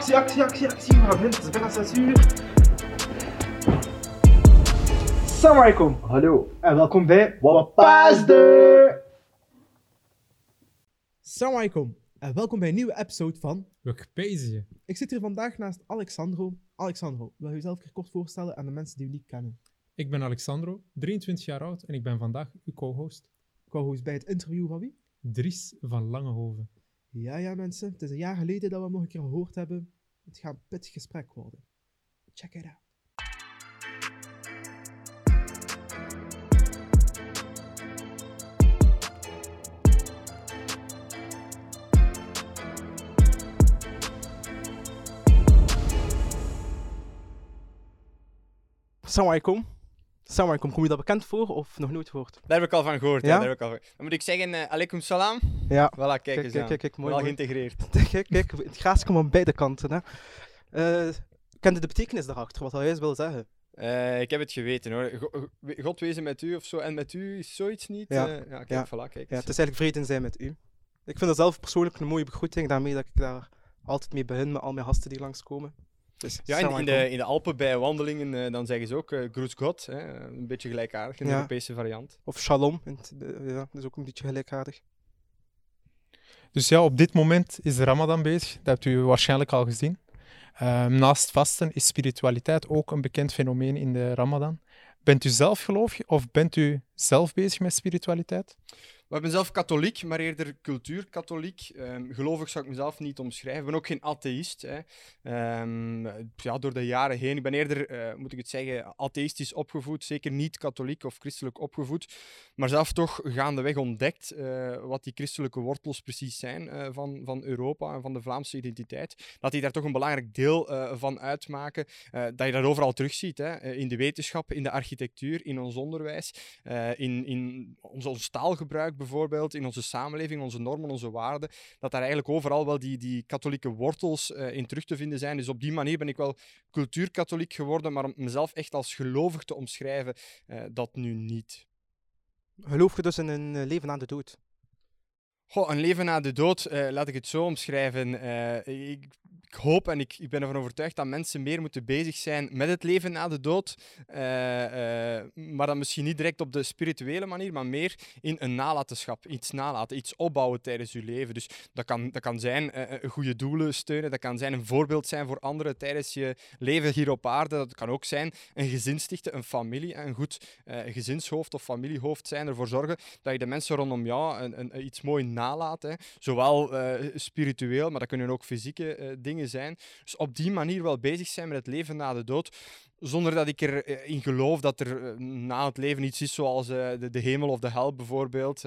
Actie, actie, actie, actie. We gaan beginnen. Het is bijna 6 uur. Assalamu alaikum. Hallo. En welkom bij Wapasde. Assalamu alaikum. En welkom bij een nieuwe episode van... Wikipedia. Ik zit hier vandaag naast Alexandro. Alexandro, wil je jezelf een kort voorstellen aan de mensen die u niet kennen? Ik ben Alexandro, 23 jaar oud en ik ben vandaag uw co-host. Co-host bij het interview van wie? Dries van Langehoven. Ja, ja mensen. Het is een jaar geleden dat we hem nog een keer gehoord hebben. Het gaat een pittig gesprek worden. Check it out. Assalamu alaikum. Assalamu alaikum. Kom je dat bekend voor of nog nooit gehoord? Daar heb ik al van gehoord. Ja? Ja? daar heb ik al van... Dan moet ik zeggen, eh alaikum salam. Ja. Voilà, kijk, Kijk, eens kijk, kijk, kijk, mooi, Wel geïntegreerd. Kijk, kijk, het graas komt aan beide kanten. Hè. Eh, kende de betekenis daarachter, wat hij juist wil zeggen? Eh, ik heb het geweten hoor. Go- go- God wezen met u of zo. En met u is zoiets niet. Ja. ja, kijk, Ja. voilà, kijk. Ja, het is eigenlijk vrede zijn met u. Ik vind dat zelf persoonlijk een mooie begroeting, daarmee dat ik daar altijd mee begin met al mijn gasten die langskomen. Dus, Ja, in, de, in de Alpen bij wandelingen, eh, dan zeggen ze ook uh, Groet God. Hè, een beetje gelijkaardig, een Ja. Europese variant. Of shalom, het- eh, ja, dat is ook een beetje gelijkaardig. Dus ja, op dit moment is de Ramadan bezig. Dat hebt u waarschijnlijk al gezien. Ehm, naast vasten is spiritualiteit ook een bekend fenomeen in de Ramadan. Bent u zelf gelovig of bent u zelf bezig met spiritualiteit? Ik ben zelf katholiek, maar eerder cultuurkatholiek. Ehm gelovig zou ik mezelf niet omschrijven. Ik ben ook geen atheïst. Hè. Ehm, ja, door de jaren heen. Ik ben eerder, eh, moet ik het zeggen, atheïstisch opgevoed. Zeker niet katholiek of christelijk opgevoed. Maar zelf toch gaandeweg ontdekt eh, wat die christelijke wortels precies zijn eh, van, van Europa en van de Vlaamse identiteit. Dat die daar toch een belangrijk deel van uitmaken. Dat je dat overal terugziet. Hè. In de wetenschap, in de architectuur, in ons onderwijs, in, in ons, ons taalgebruik bijvoorbeeld, in onze samenleving, onze normen, onze waarden, dat daar eigenlijk overal wel die, die katholieke wortels eh, in terug te vinden zijn. Dus op die manier ben ik wel cultuurkatholiek geworden, maar om mezelf echt als gelovig te omschrijven, eh, dat nu niet. Geloof je dus in een eh, leven na de dood? Goh, een leven na de dood, laat ik het zo omschrijven. Ik, ik hoop en ik, ik ben ervan overtuigd dat mensen meer moeten bezig zijn met het leven na de dood. Eh, eh, maar dan misschien niet direct op de spirituele manier, maar meer in een nalatenschap. Iets nalaten, iets opbouwen tijdens je leven. Dus dat kan, dat kan zijn eh, goede doelen steunen, dat kan zijn een voorbeeld zijn voor anderen tijdens je leven hier op aarde. Dat kan ook zijn een gezin stichten, een familie, een goed gezinshoofd of familiehoofd zijn, ervoor zorgen dat je de mensen rondom jou een, een, iets mooi nalaat. Zowel spiritueel, maar dat kunnen ook fysieke eh, dingen zijn. Dus op die manier wel bezig zijn met het leven na de dood. Zonder dat ik erin geloof dat er eh, na het leven iets is zoals eh, de hemel of de hel bijvoorbeeld.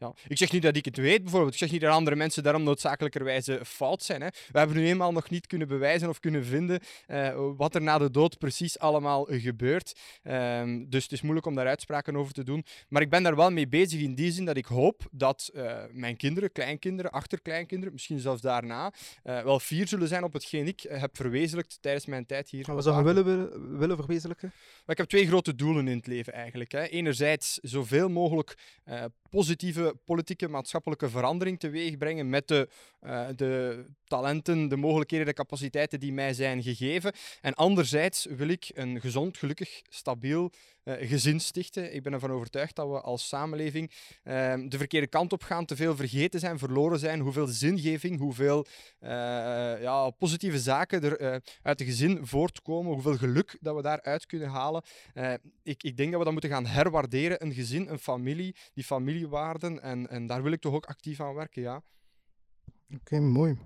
Ja. Ik zeg niet dat ik het weet bijvoorbeeld. Ik zeg niet dat andere mensen daarom noodzakelijkerwijze fout zijn. Hè. We hebben nu eenmaal nog niet kunnen bewijzen of kunnen vinden eh, wat er na de dood precies allemaal gebeurt. Ehm, dus het is moeilijk om daar uitspraken over te doen. Maar ik ben daar wel mee bezig in die zin dat ik hoop dat eh, mijn kinderen, kleinkinderen, achterkleinkinderen, misschien zelfs daarna, eh, wel fier zullen zijn op hetgeen ik heb verwezenlijkt tijdens mijn tijd hier. Wat zou je willen, willen, verwezenlijken? Maar ik heb twee grote doelen in het leven eigenlijk. Hè. Enerzijds zoveel mogelijk eh, politieke, maatschappelijke verandering teweeg brengen met de, eh, de talenten, de mogelijkheden, de capaciteiten die mij zijn gegeven. En anderzijds wil ik een gezond, gelukkig, stabiel eh, gezin stichten. Ik ben ervan overtuigd dat we als samenleving eh, de verkeerde kant op gaan, te veel vergeten zijn, verloren zijn, hoeveel zingeving, hoeveel eh, ja, positieve zaken er eh, uit de gezin voortkomen, hoeveel geluk dat we daaruit kunnen halen. Ik, ik denk dat we dat moeten gaan herwaarderen, een gezin, een familie, die familiewaarden. En, en daar wil ik toch ook actief aan werken, ja. Oké, mooi.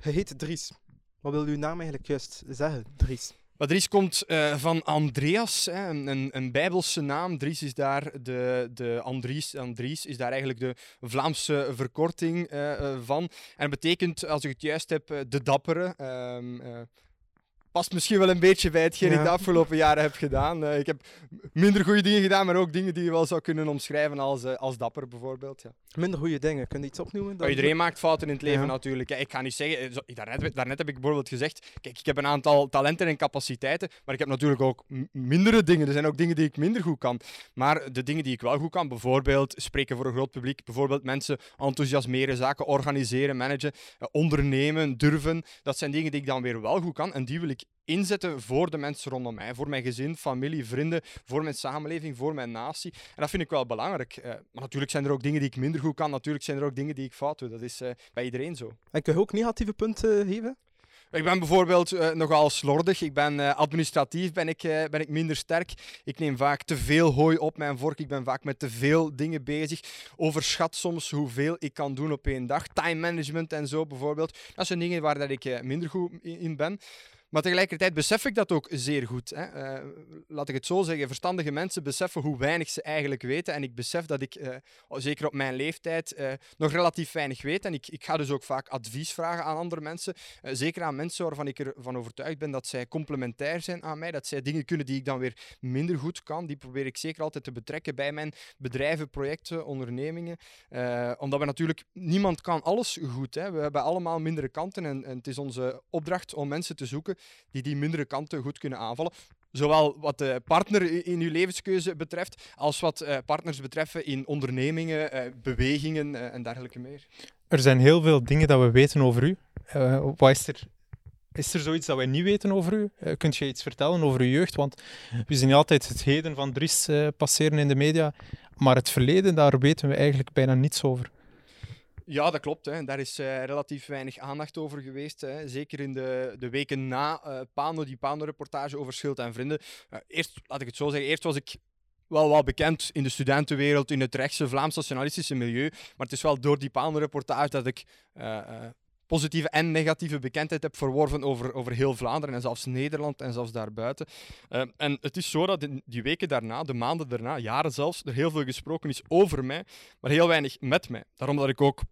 Je heet Dries. Wat wil uw naam eigenlijk juist zeggen, Dries? Maar Dries komt eh, van Andreas, hè, een, een, bijbelse naam. Dries is daar de, de Andries, Andries is daar eigenlijk de Vlaamse verkorting eh, eh, van. En betekent, als ik het juist heb, de dappere. Ehm, eh, past misschien wel een beetje bij hetgeen ik Ja. de afgelopen jaren heb gedaan. Eh, ik heb minder goede dingen gedaan, maar ook dingen die je wel zou kunnen omschrijven als, eh, als dapper bijvoorbeeld. Ja. Minder goede dingen. Kun je iets opnoemen? Maar iedereen maakt fouten in het leven Ja. natuurlijk. Ik ga niet zeggen, eh, zo- daarnet, daarnet heb ik bijvoorbeeld gezegd, kijk, ik heb een aantal talenten en capaciteiten, maar ik heb natuurlijk ook mindere dingen. Er zijn ook dingen die ik minder goed kan. Maar de dingen die ik wel goed kan, bijvoorbeeld spreken voor een groot publiek, bijvoorbeeld mensen enthousiasmeren, zaken organiseren, managen, ondernemen, durven, dat zijn dingen die ik dan weer wel goed kan en die wil ik inzetten voor de mensen rondom mij, voor mijn gezin, familie, vrienden, voor mijn samenleving, voor mijn natie. En dat vind ik wel belangrijk. Eh, maar natuurlijk zijn er ook dingen die ik minder goed kan, natuurlijk zijn er ook dingen die ik fout doe. Dat is eh, bij iedereen zo. En kun je ook negatieve punten geven? Ik ben bijvoorbeeld eh, nogal slordig. Ik ben eh, administratief ben ik, eh, ben ik minder sterk. Ik neem vaak te veel hooi op mijn vork. Ik ben vaak met te veel dingen bezig. Overschat soms hoeveel ik kan doen op één dag. Time management en zo bijvoorbeeld. Dat zijn dingen waar dat ik eh, minder goed in ben. Maar tegelijkertijd besef ik dat ook zeer goed. Hè. Eh, laat ik het zo zeggen, verstandige mensen beseffen hoe weinig ze eigenlijk weten. En ik besef dat ik, eh, zeker op mijn leeftijd, eh, nog relatief weinig weet. En ik, ik ga dus ook vaak advies vragen aan andere mensen. Zeker aan mensen waarvan ik ervan overtuigd ben dat zij complementair zijn aan mij. Dat zij dingen kunnen die ik dan weer minder goed kan. Die probeer ik zeker altijd te betrekken bij mijn bedrijven, projecten, ondernemingen. Omdat we natuurlijk, niemand kan alles goed. Hè. We hebben allemaal mindere kanten. En, en het is onze opdracht om mensen te zoeken die die mindere kanten goed kunnen aanvallen. Zowel wat de partner in uw levenskeuze betreft, als wat eh, partners betreffen in ondernemingen, eh, bewegingen eh, en dergelijke meer. Er zijn heel veel dingen dat we weten over u. Eh, wat is er? Is er zoiets dat wij niet weten over u? Eh, kunt je iets vertellen over uw jeugd? Want we zien altijd het heden van Dries passeren in de media, maar het verleden, daar weten we eigenlijk bijna niets over. Ja, dat klopt. Hè. Daar is eh, relatief weinig aandacht over geweest. Hè. Zeker in de, de weken na eh Pano, die Pano-reportage over Schild en Vrienden. Eh, eerst, laat ik het zo zeggen, eerst was ik wel wel bekend in de studentenwereld, in het rechtse Vlaams nationalistische milieu. Maar het is wel door die Pano-reportage dat ik positieve en negatieve bekendheid heb verworven over, over heel Vlaanderen en zelfs Nederland en zelfs daarbuiten. Eh, en het is zo dat in die weken daarna, de maanden daarna, jaren zelfs, er heel veel gesproken is over mij, maar heel weinig met mij. Daarom dat ik ook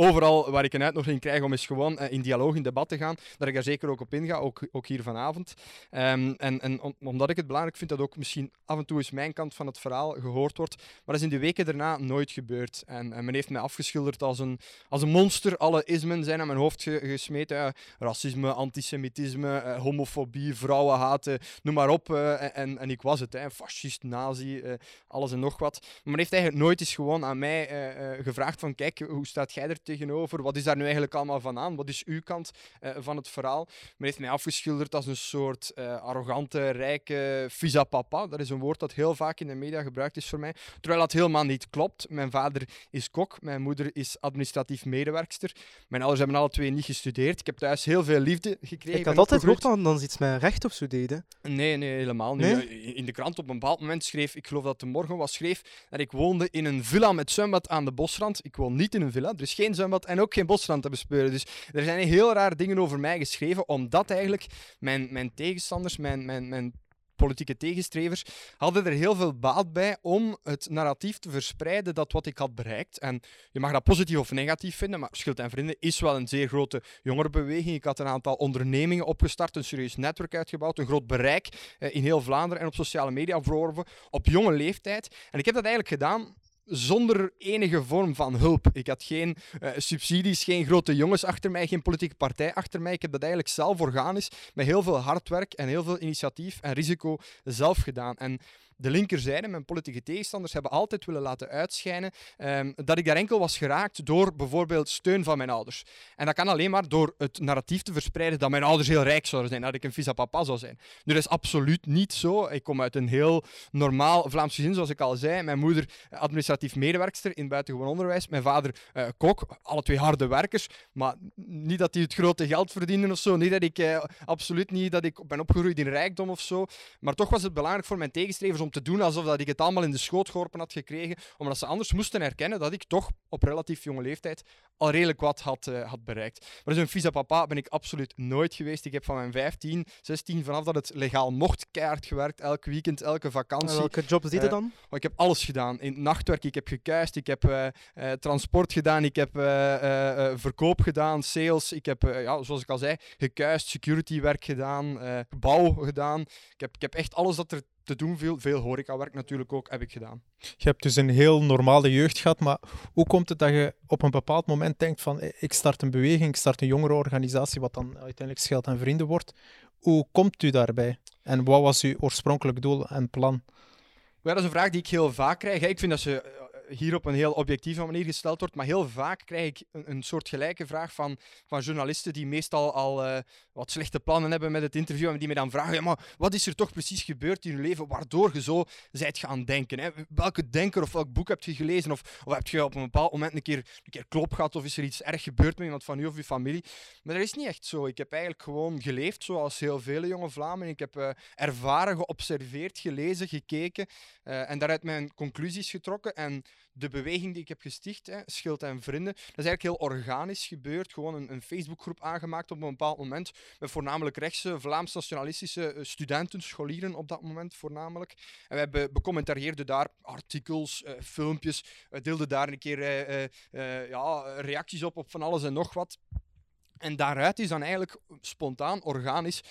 overal waar ik een uitnodiging krijg om eens gewoon eh, in dialoog, in debat te gaan, dat ik daar zeker ook op inga, ook, ook hier vanavond. Ehm, en en om- omdat ik het belangrijk vind dat ook misschien af en toe eens mijn kant van het verhaal gehoord wordt, maar dat is in de weken daarna nooit gebeurd. En, en men heeft mij afgeschilderd als een, als een monster. Alle ismen zijn aan mijn hoofd ge- gesmeten. Ja, racisme, antisemitisme, eh, homofobie, vrouwenhaat, eh, noem maar op. eh, en, en ik was het, hè, fascist, nazi, eh, alles en nog wat. Maar men heeft eigenlijk nooit eens gewoon aan mij eh, eh, gevraagd van kijk, hoe staat jij er tegenover? Wat is daar nu eigenlijk allemaal van aan? Wat is uw kant eh, van het verhaal? Men heeft mij afgeschilderd als een soort eh, arrogante, rijke visa papa. Dat is een woord dat heel vaak in de media gebruikt is voor mij. Terwijl dat helemaal niet klopt. Mijn vader is kok, mijn moeder is administratief medewerkster. Mijn ouders hebben alle twee niet gestudeerd. Ik heb thuis heel veel liefde gekregen. Ik had altijd gehoord dat dan iets met recht of zo deden. Nee, nee, helemaal niet. Nee? Eh, In de krant op een bepaald moment schreef, ik geloof dat het de morgen was, schreef dat ik woonde in een villa met zwembad aan de bosrand. Ik woon niet in een villa, er is geen en ook geen bosrand te bespeuren. Dus er zijn heel raar dingen over mij geschreven, omdat eigenlijk mijn, mijn tegenstanders, mijn, mijn, mijn politieke tegenstrevers, hadden er heel veel baat bij om het narratief te verspreiden dat wat ik had bereikt. En je mag dat positief of negatief vinden, maar Schild en Vrienden is wel een zeer grote jongerenbeweging. Ik had een aantal ondernemingen opgestart, een serieus netwerk uitgebouwd, een groot bereik eh, in heel Vlaanderen en op sociale media verworven op jonge leeftijd. En ik heb dat eigenlijk gedaan zonder enige vorm van hulp. Ik had geen eh, subsidies, geen grote jongens achter mij, geen politieke partij achter mij. Ik heb dat eigenlijk zelf organisch, met heel veel hard werk en heel veel initiatief en risico zelf gedaan. En de linkerzijde, mijn politieke tegenstanders, hebben altijd willen laten uitschijnen ehm, dat ik daar enkel was geraakt door bijvoorbeeld steun van mijn ouders. En dat kan alleen maar door het narratief te verspreiden dat mijn ouders heel rijk zouden zijn, dat ik een visa papa zou zijn. Nu, dat is absoluut niet zo. Ik kom uit een heel normaal Vlaams gezin, zoals ik al zei. Mijn moeder eh, administratief medewerkster in buitengewoon onderwijs. Mijn vader eh, kok. Alle twee harde werkers. Maar niet dat die het grote geld verdienen of zo. Niet dat ik, eh, absoluut niet dat ik ben opgegroeid in rijkdom of zo. Maar toch was het belangrijk voor mijn tegenstrevers om te doen alsof dat ik het allemaal in de schoot geworpen had gekregen, omdat ze anders moesten erkennen dat ik toch op relatief jonge leeftijd al redelijk wat had, eh, had bereikt. Maar een vieze papa ben ik absoluut nooit geweest. Ik heb van mijn 15, 16, vanaf dat het legaal mocht, keihard gewerkt. Elk weekend, elke En vakantie. welke jobs deed je Eh, dan? Oh, ik heb alles gedaan. In het nachtwerk, ik heb gekuist, ik heb eh, transport gedaan, ik heb verkoop gedaan, sales. Ik heb, ja, zoals ik al zei, gekuist, security werk gedaan, bouw gedaan. Ik heb, ik heb echt alles dat er te doen viel. Veel horecawerk natuurlijk ook, heb ik gedaan. Je hebt dus een heel normale jeugd gehad, maar hoe komt het dat je op een bepaald moment denkt van eh, ik start een beweging, ik start een jongerenorganisatie, wat dan uiteindelijk Scheld en Vrienden wordt. Hoe komt u daarbij? En wat was uw oorspronkelijk doel en plan? Ja, dat is een vraag die ik heel vaak krijg. Ik vind dat ze hier op een heel objectieve manier gesteld wordt, maar heel vaak krijg ik een, een soort gelijke vraag van, van journalisten die meestal al eh, wat slechte plannen hebben met het interview en die me dan vragen, ja, maar wat is er toch precies gebeurd in je leven waardoor je zo zijt gaan denken? Hè? Welke denker of welk boek heb je gelezen? Of, of heb je op een bepaald moment een keer, een keer klop gehad of is er iets erg gebeurd met iemand van u of uw familie? Maar dat is niet echt zo. Ik heb eigenlijk gewoon geleefd zoals heel vele jonge Vlamingen. Ik heb eh, ervaren, geobserveerd, gelezen, gekeken eh, en daaruit mijn conclusies getrokken. En de beweging die ik heb gesticht, hè, Schild en Vrienden, dat is eigenlijk heel organisch gebeurd. Gewoon een, een Facebookgroep aangemaakt op een bepaald moment. Met voornamelijk rechtse, Vlaams-nationalistische eh, studenten, scholieren op dat moment voornamelijk. En wij be becommentarieerden daar artikels, eh, filmpjes, deelden daar een keer eh, ja, reacties op, op van alles en nog wat. En daaruit is dan eigenlijk spontaan, organisch,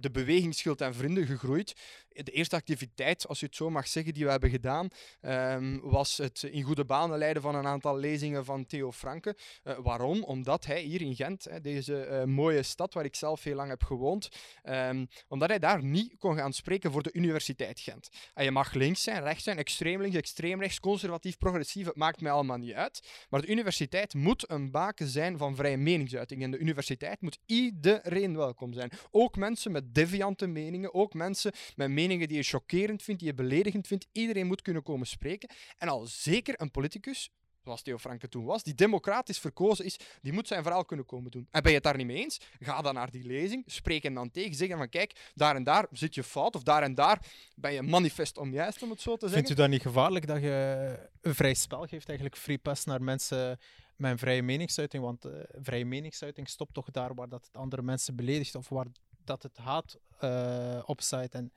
de beweging Schild en Vrienden gegroeid. De eerste activiteit, als je het zo mag zeggen, die we hebben gedaan, ehm, was het in goede banen leiden van een aantal lezingen van Theo Franke. Eh, waarom? Omdat hij hier in Gent, hè, deze eh, mooie stad waar ik zelf heel lang heb gewoond, ehm, omdat hij daar niet kon gaan spreken voor de Universiteit Gent. En je mag links zijn, rechts zijn, extreem links, extreem rechts, conservatief, progressief, het maakt mij allemaal niet uit. Maar de universiteit moet een baken zijn van vrije meningsuiting. En de universiteit moet iedereen welkom zijn. Ook mensen met deviante meningen, ook mensen met meningen die je chockerend vindt, die je beledigend vindt. Iedereen moet kunnen komen spreken. En al zeker een politicus, zoals Theo Franke toen was, die democratisch verkozen is, die moet zijn verhaal kunnen komen doen. En ben je het daar niet mee eens? Ga dan naar die lezing, spreek hem dan tegen, zeg van kijk, daar en daar zit je fout, of daar en daar ben je manifest onjuist, om het zo te zeggen. Vindt u dat niet gevaarlijk dat je een vrij spel geeft, eigenlijk free pass naar mensen met vrije meningsuiting? Want eh, vrije meningsuiting stopt toch daar waar dat het andere mensen beledigt of waar dat het haat eh opzaait. En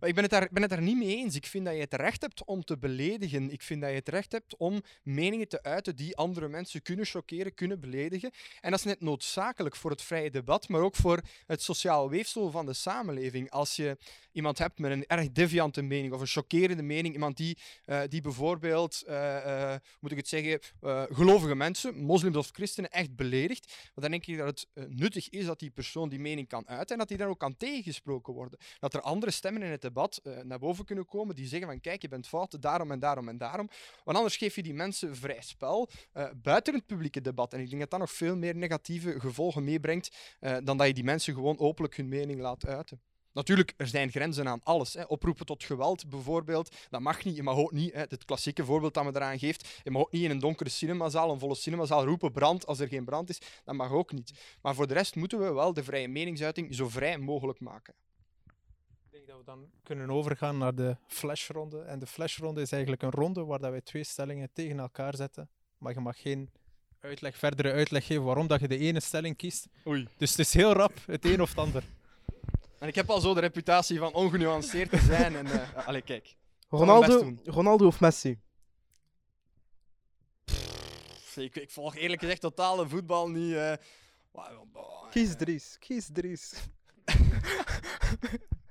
Maar ik ben het, daar, daar niet mee eens. Ik vind dat je het recht hebt om te beledigen. Ik vind dat je het recht hebt om meningen te uiten die andere mensen kunnen chockeren, kunnen beledigen. En dat is net noodzakelijk voor het vrije debat, maar ook voor het sociaal weefsel van de samenleving. Als je iemand hebt met een erg deviante mening of een chockerende mening, iemand die, eh, die bijvoorbeeld, eh, moet ik het zeggen, gelovige mensen, moslims of christenen, echt beledigt, dan denk ik dat het nuttig is dat die persoon die mening kan uiten en dat die dan ook kan tegengesproken worden. Dat er andere stemmen in het debat eh, naar boven kunnen komen die zeggen van kijk, je bent fout, daarom en daarom en daarom. Want anders geef je die mensen vrij spel eh, buiten het publieke debat. En ik denk dat dat nog veel meer negatieve gevolgen meebrengt eh, dan dat je die mensen gewoon openlijk hun mening laat uiten. Natuurlijk, er zijn grenzen aan alles. Hè. Oproepen tot geweld bijvoorbeeld, dat mag niet. Je mag ook niet, hè, het klassieke voorbeeld dat me eraan geeft, je mag ook niet in een donkere cinemazaal, een volle cinemazaal, roepen brand als er geen brand is. Dat mag ook niet. Maar voor de rest moeten we wel de vrije meningsuiting zo vrij mogelijk maken. We dan kunnen overgaan naar de flashronde. En de flashronde is eigenlijk een ronde waar dat wij twee stellingen tegen elkaar zetten. Maar je mag geen uitleg, verdere uitleg geven waarom dat je de ene stelling kiest. Oei. Dus het is heel rap, het een of het ander. En ik heb al zo de reputatie van ongenuanceerd te zijn. En, eh allee, kijk. Ronaldo. Ronaldo of Messi? Ik, ik volg eerlijk gezegd totaal de voetbal niet. eh. Kies Dries. Kies Dries.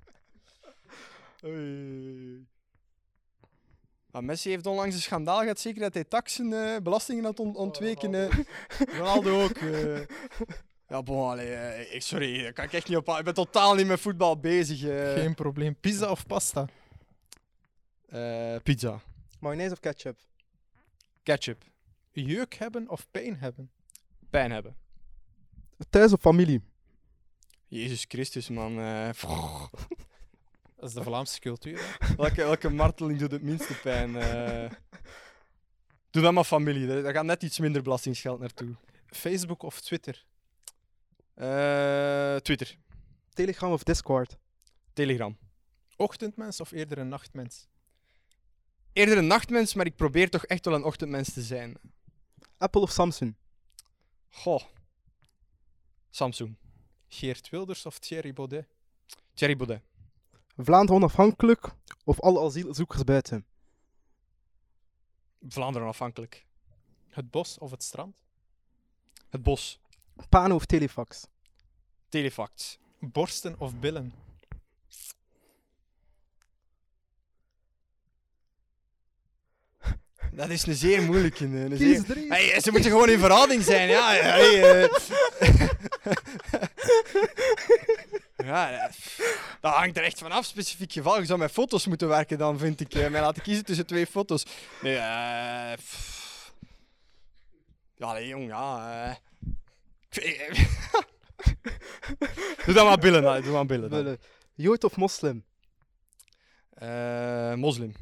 Maar Messi heeft onlangs een schandaal gehad, zeker dat hij taxen, eh, belastingen had ont- ontweken. eh. Ronaldo ook. eh. Ja, bon, allee, ik- sorry, daar kan ik echt niet op. Ik ben totaal niet met voetbal bezig. Geen probleem. Pizza of pasta? Eh, pizza. Mayonaise of ketchup? Ketchup. Jeuk hebben of pijn hebben? Pijn hebben. Thuis of familie? Jezus Christus, man. Dat is de Vlaamse cultuur. hè. welke, welke marteling doet het minste pijn? eh? Doe dat maar familie. Daar daar gaat net iets minder belastingsgeld naartoe. Facebook of Twitter? Eh, Twitter. Telegram of Discord? Telegram. Ochtendmens of eerder een nachtmens? eerder een nachtmens, maar ik probeer toch echt wel een ochtendmens te zijn. Apple of Samsung? Goh. Samsung. Geert Wilders of Thierry Baudet? Thierry Baudet. Vlaanderen onafhankelijk of alle asielzoekers buiten? Vlaanderen afhankelijk. Het bos of het strand? Het bos. Pano of telefax? Telefax. Borsten of billen? Dat is een zeer moeilijke. Een zeer... Hey, ze moeten gewoon in verhouding zijn, ja. hey, eh. ja, dat- dat hangt er echt vanaf, specifiek geval. Je zou met foto's moeten werken dan, vind ik. eh, Mij laten kiezen tussen twee foto's. Nee, eh... pff. Ja, nee, jong, ja. eh. Doe dan maar billen, dan. Doe maar billen. dan. Jood of moslim? Eh, moslim.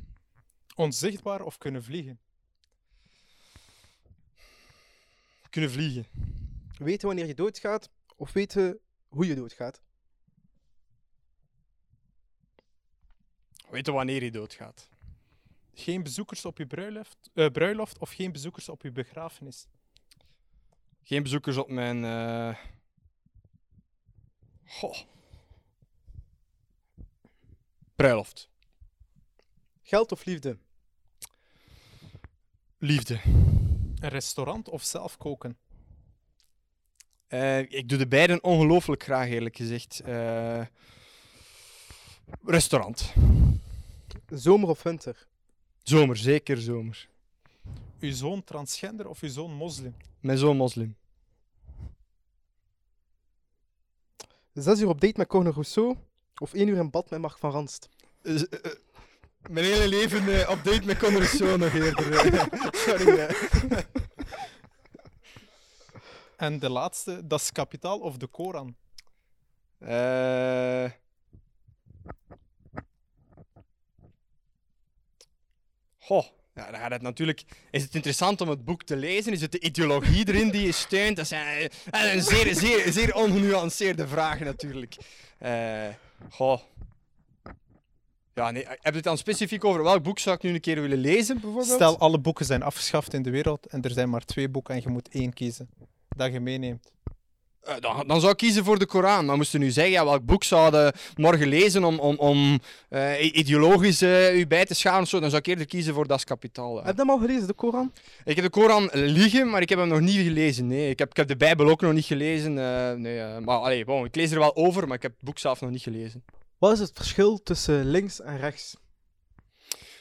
Onzichtbaar of kunnen vliegen? Kunnen vliegen. Weten wanneer je doodgaat of weten hoe je doodgaat? Weten wanneer hij doodgaat. Geen bezoekers op je bruiloft, eh, bruiloft of geen bezoekers op je begrafenis? Geen bezoekers op mijn. eh Goh. Bruiloft. Geld of liefde? Liefde. Een restaurant of zelf koken? Eh, ik doe de beiden ongelooflijk graag, eerlijk gezegd. Eh, restaurant. Zomer of winter? Zomer, zeker zomer. Uw zoon transgender of uw zoon moslim? Mijn zoon moslim. Zes uur op date met Corne Rousseau of één uur in bad met Mark van Ranst? Eh, eh, eh, mijn hele leven op date met Conor zo nog eerder. Sorry. En de laatste, dat is kapitaal of de Koran? Eh. Goh, ja, dan gaat het natuurlijk. Is het interessant om het boek te lezen? Is het de ideologie erin die je steunt? Dat zijn eh, een zeer, zeer, zeer ongenuanceerde vragen natuurlijk. Eh goh. Ja, nee, heb je het dan specifiek over welk boek zou ik nu een keer willen lezen, bijvoorbeeld? Stel, alle boeken zijn afgeschaft in de wereld en er zijn maar twee boeken en je moet één kiezen dat je meeneemt. Eh, dan, dan zou ik kiezen voor de Koran. Maar moesten nu zeggen, ja, welk boek zouden morgen lezen om, om, om eh, ideologisch eh, u bij te scharen of zo, dan zou ik eerder kiezen voor Das Kapitaal. Heb je hem al gelezen, de Koran? Ik heb de Koran liggen, maar ik heb hem nog niet gelezen. Nee, ik heb, ik heb de Bijbel ook nog niet gelezen. nee, maar allee, bon, ik lees er wel over, maar ik heb het boek zelf nog niet gelezen. Wat is het verschil tussen links en rechts?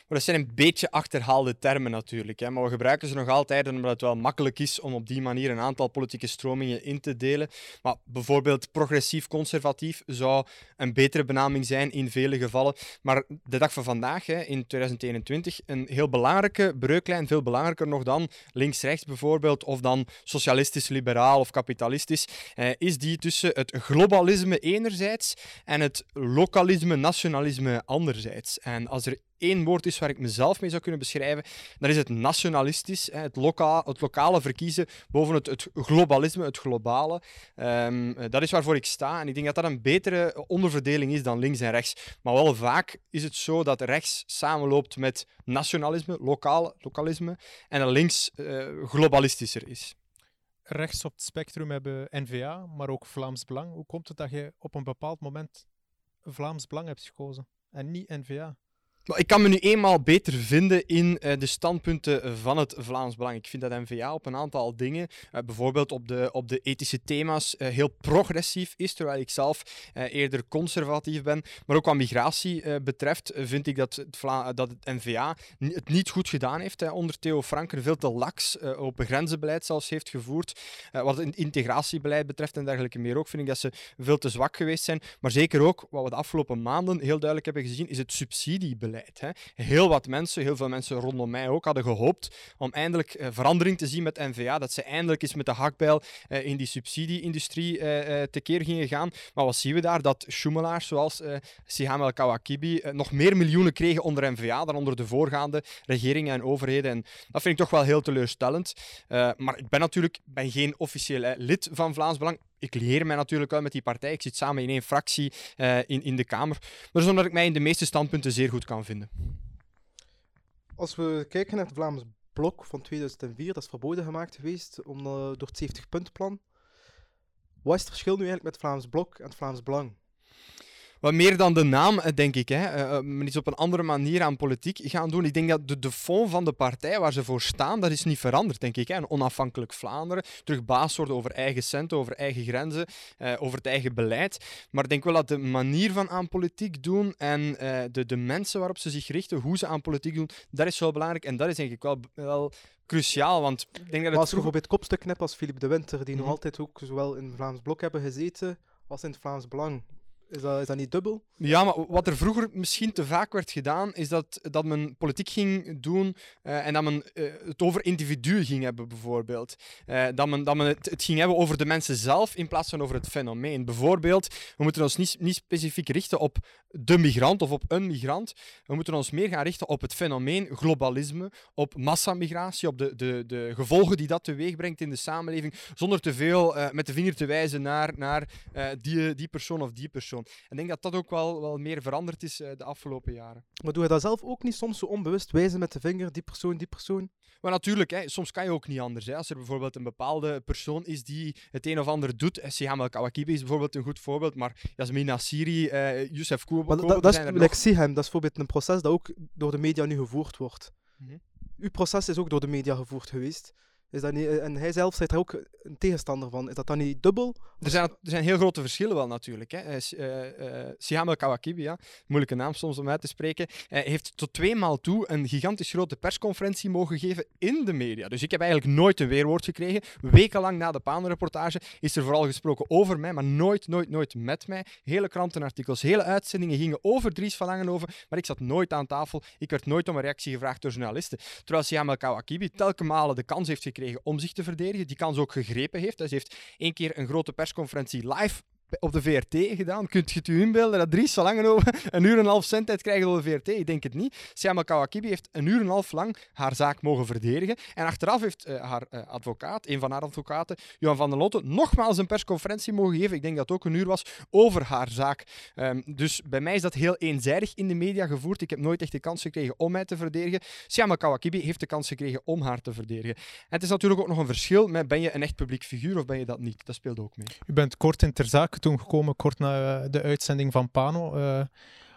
Maar dat zijn een beetje achterhaalde termen natuurlijk. Hè. Maar we gebruiken ze nog altijd omdat het wel makkelijk is om op die manier een aantal politieke stromingen in te delen. Maar bijvoorbeeld progressief-conservatief zou een betere benaming zijn in vele gevallen. Maar de dag van vandaag, hè, in 2021, een heel belangrijke breuklijn, veel belangrijker nog dan links-rechts bijvoorbeeld, of dan socialistisch-liberaal of kapitalistisch, is die tussen het globalisme enerzijds en het localisme-nationalisme anderzijds. En als er één woord is waar ik mezelf mee zou kunnen beschrijven, dan is het nationalistisch. Hè, het, loka het lokale verkiezen boven het, het globalisme, het globale. Ehm, eh, dat is waarvoor ik sta. En ik denk dat dat een betere onderverdeling is dan links en rechts. Maar wel vaak is het zo dat rechts samenloopt met nationalisme, lokaal, lokalisme, en dat links eh, globalistischer is. Rechts op het spectrum hebben N-VA, maar ook Vlaams Belang. Hoe komt het dat je op een bepaald moment Vlaams Belang hebt gekozen en niet N-VA? Ik kan me nu eenmaal beter vinden in eh, de standpunten van het Vlaams Belang. Ik vind dat N-VA op een aantal dingen, eh, bijvoorbeeld op de, op de ethische thema's, eh, heel progressief is, terwijl ik zelf eerder conservatief ben. Maar ook wat migratie betreft, vind ik dat het, Vla- dat het N-VA het niet goed gedaan heeft onder Theo Franken. Veel te laks open grenzenbeleid zelfs heeft gevoerd. Wat het integratiebeleid betreft en dergelijke meer ook, vind ik dat ze veel te zwak geweest zijn. Maar zeker ook, wat we de afgelopen maanden heel duidelijk hebben gezien, is het subsidiebeleid. Heel wat mensen, heel veel mensen rondom mij ook, hadden gehoopt om eindelijk eh, verandering te zien met NVA. Dat ze eindelijk eens met de hakbijl eh, in die subsidie-industrie eh, tekeer gingen gaan. Maar wat zien we daar? Dat schoemelaars zoals Siham El Kawakibi nog meer miljoenen kregen onder NVA dan onder de voorgaande regeringen en overheden. En dat vind ik toch wel heel teleurstellend. Maar ik ben natuurlijk ben geen officieel lid van Vlaams Belang. Ik leer mij natuurlijk wel met die partij. Ik zit samen in één fractie eh, in, in de Kamer. Maar dat is omdat ik mij in de meeste standpunten zeer goed kan vinden. Als we kijken naar het Vlaams Blok van 2004, dat is verboden gemaakt geweest eh, door het 70-puntenplan. Wat is het verschil nu eigenlijk met het Vlaams Blok en het Vlaams Belang? Wat meer dan de naam, eh, denk ik. Hè. Eh, men is op een andere manier aan politiek gaan doen. Ik denk dat de, de fond van de partij waar ze voor staan, dat is niet veranderd, denk ik. Hè. Een onafhankelijk Vlaanderen, terug baas worden over eigen centen, over eigen grenzen, over het eigen beleid. Maar ik denk wel dat de manier van aan politiek doen en de, de mensen waarop ze zich richten, hoe ze aan politiek doen, dat is wel belangrijk. En dat is denk ik wel, wel cruciaal. Want ik denk dat het als je bijvoorbeeld kopstuk hebt als Philippe de Winter, die nog mhm. altijd ook zowel in het Vlaams Blok hebben gezeten als in het Vlaams Belang. Is dat, is dat niet dubbel? Ja, maar wat er vroeger misschien te vaak werd gedaan, is dat, dat men politiek ging doen uh, en dat men uh, het over individuen ging hebben, bijvoorbeeld. Uh, dat men, dat men het, het, ging hebben over de mensen zelf in plaats van over het fenomeen. Bijvoorbeeld, we moeten ons niet, niet specifiek richten op de migrant of op een migrant. We moeten ons meer gaan richten op het fenomeen globalisme, op massamigratie, op de, de, de gevolgen die dat teweeg brengt in de samenleving, zonder te veel met de vinger te wijzen naar, naar die, die persoon of die persoon. Ik denk dat dat ook wel, wel meer veranderd is uh, de afgelopen jaren. Maar doe je dat zelf ook niet soms zo onbewust wijzen met de vinger, die persoon, die persoon? Maar natuurlijk, hè, soms kan je ook niet anders. Hè. Als er bijvoorbeeld een bepaalde persoon is die het een of ander doet, eh, Siham El Kawakibi is bijvoorbeeld een goed voorbeeld, maar Yasmin Nassiri, uh, Youssef Kouba... Dat, dat, dat, is, ik zie hem, dat is bijvoorbeeld een proces dat ook door de media nu gevoerd wordt. Mm Uw proces is ook door de media gevoerd geweest. Is dat niet, eh, en hij zelf zit er ook een tegenstander van. Is dat dan niet dubbel? Er zijn, er zijn heel grote verschillen wel natuurlijk. Hè. Uh, uh, Kawakibi, ja, moeilijke naam soms om uit te spreken, uh, heeft tot twee maal toe een gigantisch grote persconferentie mogen geven in de media. Dus ik heb eigenlijk nooit een weerwoord gekregen. Wekenlang na de Panenreportage is er vooral gesproken over mij, maar nooit, nooit, nooit met mij. Hele krantenartikels, hele uitzendingen gingen over Dries van Langenhoven, maar ik zat nooit aan tafel. Ik werd nooit om een reactie gevraagd door journalisten. Terwijl Siam Kawakibi telkens malen de kans heeft gekregen om zich te verdedigen, die kans ook gegrepen heeft. Hij heeft één keer een grote persconferentie live op de VRT gedaan. Kunt je het u inbeelden dat Dries over een uur en een half zendtijd krijgt op de VRT? Ik denk het niet. Siama Kawakibi heeft een uur en een half lang haar zaak mogen verdedigen. En achteraf heeft uh, haar uh, advocaat, een van haar advocaten, Johan van der Lotte, nogmaals een persconferentie mogen geven. Ik denk dat het ook een uur was over haar zaak. Um, dus bij mij is dat heel eenzijdig in de media gevoerd. Ik heb nooit echt de kans gekregen om mij te verdedigen. Siama Kawakibi heeft de kans gekregen om haar te verdedigen. En het is natuurlijk ook nog een verschil met ben je een echt publiek figuur of ben je dat niet. Dat speelt ook mee. U bent kort in ter toen gekomen, kort na eh, de uitzending van Pano, uh,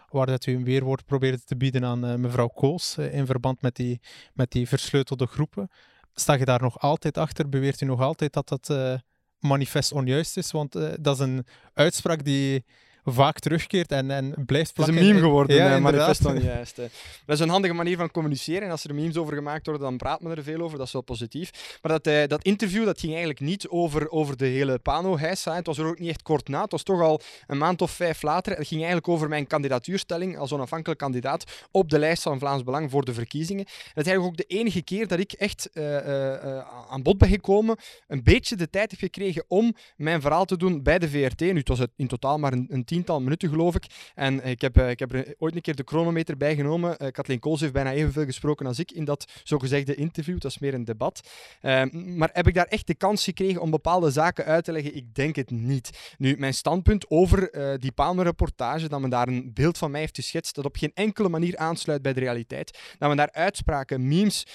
waar dat u een weerwoord probeerde te bieden aan uh, mevrouw Koos in verband met die, met die versleutelde groepen. Sta je daar nog altijd achter? Beweert u nog altijd dat dat manifest onjuist is? Want dat is een uitspraak die vaak terugkeert en, en blijft plakken. Het is een meme geworden, ja, manifest dan juist. Dat is een handige manier van communiceren. En als er memes over gemaakt worden, dan praat men er veel over. Dat is wel positief. Maar dat, uh, dat interview dat ging eigenlijk niet over, over de hele Pano-heisa. Het was er ook niet echt kort na. Het was toch al een maand of vijf later. Het ging eigenlijk over mijn kandidatuurstelling als onafhankelijk kandidaat op de lijst van Vlaams Belang voor de verkiezingen. En dat is eigenlijk ook de enige keer dat ik echt uh, uh, aan bod ben gekomen, een beetje de tijd heb gekregen om mijn verhaal te doen bij de VRT. Nu, het was in totaal maar een, een tiental minuten, geloof ik. En ik heb, eh, ik heb er ooit een keer de chronometer bij genomen. Uh, Kathleen Kools heeft bijna evenveel gesproken als ik in dat zogezegde interview. Dat is meer een debat. Ehm, maar heb ik daar echt de kans gekregen om bepaalde zaken uit te leggen? Ik denk het niet. Nu, mijn standpunt over uh, die Palme-reportage, dat men daar een beeld van mij heeft geschetst dat op geen enkele manier aansluit bij de realiteit. Dat men daar uitspraken, memes,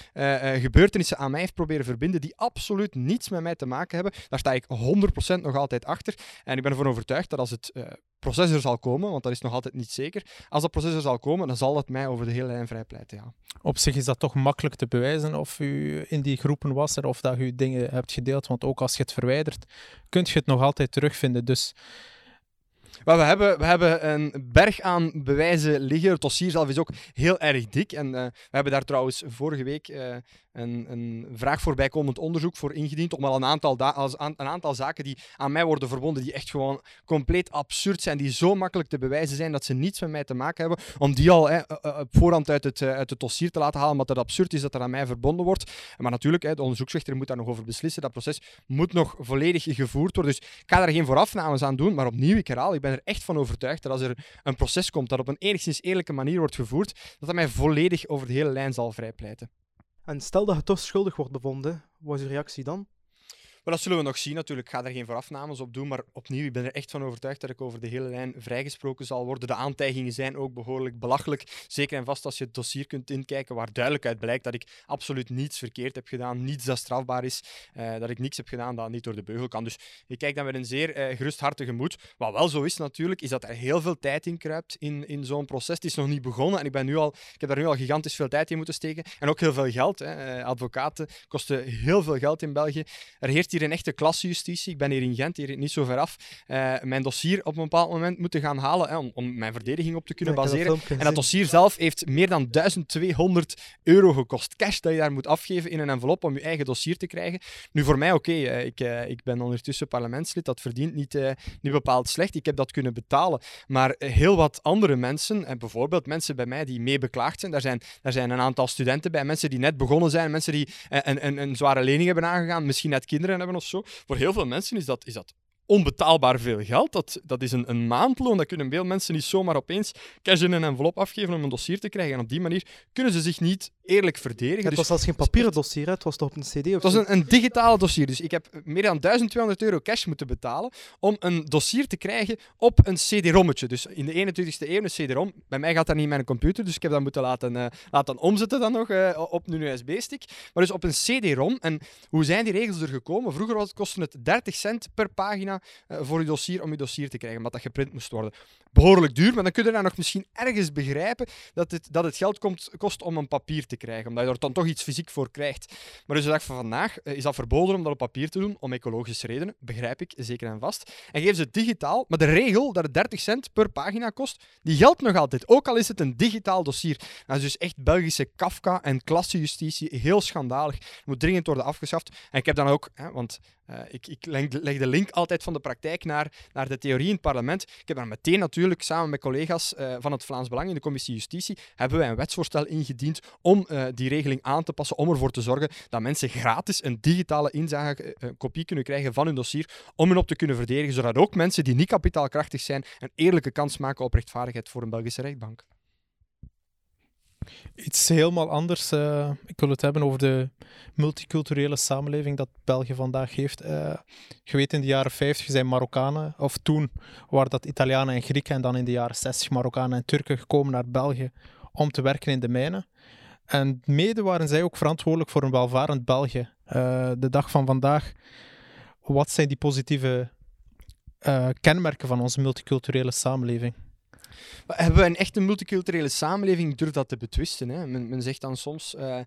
gebeurtenissen aan mij heeft proberen verbinden die absoluut niets met mij te maken hebben. Daar sta ik 100% nog altijd achter. En ik ben ervan overtuigd dat als het proces er zal komen, want dat is nog altijd niet zeker. Als dat proces er zal komen, dan zal het mij over de hele lijn vrijpleiten. Ja. Op zich is dat toch makkelijk te bewijzen of u in die groepen was er, of dat u dingen hebt gedeeld. Want ook als je het verwijdert, kun je het nog altijd terugvinden. Dus maar we hebben, we hebben een berg aan bewijzen liggen. Het dossier zelf is ook heel erg dik. En uh, we hebben daar trouwens vorige week uh, een, een vraag voor bijkomend onderzoek voor ingediend. Om al een aantal, als, een aantal zaken die aan mij worden verbonden, die echt gewoon compleet absurd zijn, die zo makkelijk te bewijzen zijn dat ze niets met mij te maken hebben, om die al hè, op voorhand uit het, uit het dossier te laten halen, omdat het absurd is dat er aan mij verbonden wordt. Maar natuurlijk, hè, de onderzoeksrechter moet daar nog over beslissen. Dat proces moet nog volledig gevoerd worden. Dus ik ga daar geen voorafnames aan doen. Maar opnieuw, ik herhaal, ik ben er echt van overtuigd dat als er een proces komt dat op een enigszins eerlijke manier wordt gevoerd, dat dat mij volledig over de hele lijn zal vrijpleiten. En stel dat je toch schuldig wordt bevonden, wat is je reactie dan? Maar dat zullen we nog zien natuurlijk. Ik ga er geen voorafnames op doen, maar opnieuw, ik ben er echt van overtuigd dat ik over de hele lijn vrijgesproken zal worden. De aantijgingen zijn ook behoorlijk belachelijk. Zeker en vast als je het dossier kunt inkijken, waar duidelijk uit blijkt dat ik absoluut niets verkeerd heb gedaan, niets dat strafbaar is, uh, dat ik niks heb gedaan dat niet door de beugel kan. Dus ik kijk dan met een zeer gerusthartige moed. Wat wel zo is natuurlijk, is dat er heel veel tijd in kruipt in, in zo'n proces. Het is nog niet begonnen en ik, ben nu al, ik heb daar nu al gigantisch veel tijd in moeten steken. En ook heel veel geld. Hè. Uh, advocaten kosten heel veel geld in België. Er heerst hier een echte klassejustitie. Ik ben hier in Gent, hier niet zo ver af. mijn dossier op een bepaald moment moeten gaan halen hè, om, om, mijn verdediging op te kunnen Ja, dat baseren. En dat dossier zelf heeft meer dan 1200 euro gekost. Cash dat je daar moet afgeven in een envelop om je eigen dossier te krijgen. Nu, voor mij, oké, eh, ik, eh, ik ben ondertussen parlementslid. Dat verdient niet, eh, niet bepaald slecht. Ik heb dat kunnen betalen. Maar eh, heel wat andere mensen, en bijvoorbeeld mensen bij mij die mee beklaagd zijn, daar zijn, daar zijn een aantal studenten bij, mensen die net begonnen zijn, mensen die eh, een, een, een zware lening hebben aangegaan, misschien net kinderen hebben zo. Voor heel veel mensen is dat, is dat onbetaalbaar veel geld. Dat, dat is een, een maandloon. Dat kunnen veel mensen niet zomaar opeens cash in een envelop afgeven om een dossier te krijgen. En op die manier kunnen ze zich niet eerlijk verdedigen. Het Dus was zelfs geen papieren dossier, hè. het was toch op een CD of het was een, een digitale dossier. Dus ik heb meer dan 1200 euro cash moeten betalen om een dossier te krijgen op een CD-rommetje. Dus in de 21ste eeuw een CD-rom. Bij mij gaat dat niet in mijn computer, dus ik heb dat moeten laten, eh, laten omzetten dan nog eh, op een USB-stick. Maar dus op een CD-rom. En hoe zijn die regels er gekomen? Vroeger was, kostte het 30 cent per pagina eh, voor je dossier om je dossier te krijgen, omdat dat geprint moest worden. Behoorlijk duur, maar dan kun je daar nog misschien ergens begrijpen dat het, dat het geld komt, kost om een papier te krijgen, omdat je er dan toch iets fysiek voor krijgt. Maar dus de dag van vandaag eh, is dat verboden om dat op papier te doen, om ecologische redenen, begrijp ik, zeker en vast. En geven ze het digitaal, maar de regel dat het 30 cent per pagina kost, die geldt nog altijd, ook al is het een digitaal dossier. Dat is dus echt Belgische Kafka en klassejustitie, heel schandalig. Moet dringend worden afgeschaft. En ik heb dan ook, hè, want eh, ik, ik leg, de- link altijd van de praktijk naar, naar de theorie in het parlement. Ik heb dan meteen natuurlijk samen met collega's eh, van het Vlaams Belang in de commissie Justitie hebben wij een wetsvoorstel ingediend om eh, die regeling aan te passen, om ervoor te zorgen dat mensen gratis een digitale inzage, een kopie kunnen krijgen van hun dossier, om hun op te kunnen verdedigen, zodat ook mensen die niet kapitaalkrachtig zijn een eerlijke kans maken op rechtvaardigheid voor een Belgische rechtbank. Iets helemaal anders. eh, ik wil het hebben over de multiculturele samenleving dat België vandaag heeft. Weet, in de jaren 50 zijn Marokkanen, of toen waren dat Italianen en Grieken, en dan in de jaren 60 Marokkanen en Turken gekomen naar België om te werken in de mijnen. En mede waren zij ook verantwoordelijk voor een welvarend België. Eh, de dag van vandaag, wat zijn die positieve kenmerken van onze multiculturele samenleving? Hebben we een echte multiculturele samenleving? Durf dat te betwisten. Hè. Men, zegt dan soms, eh,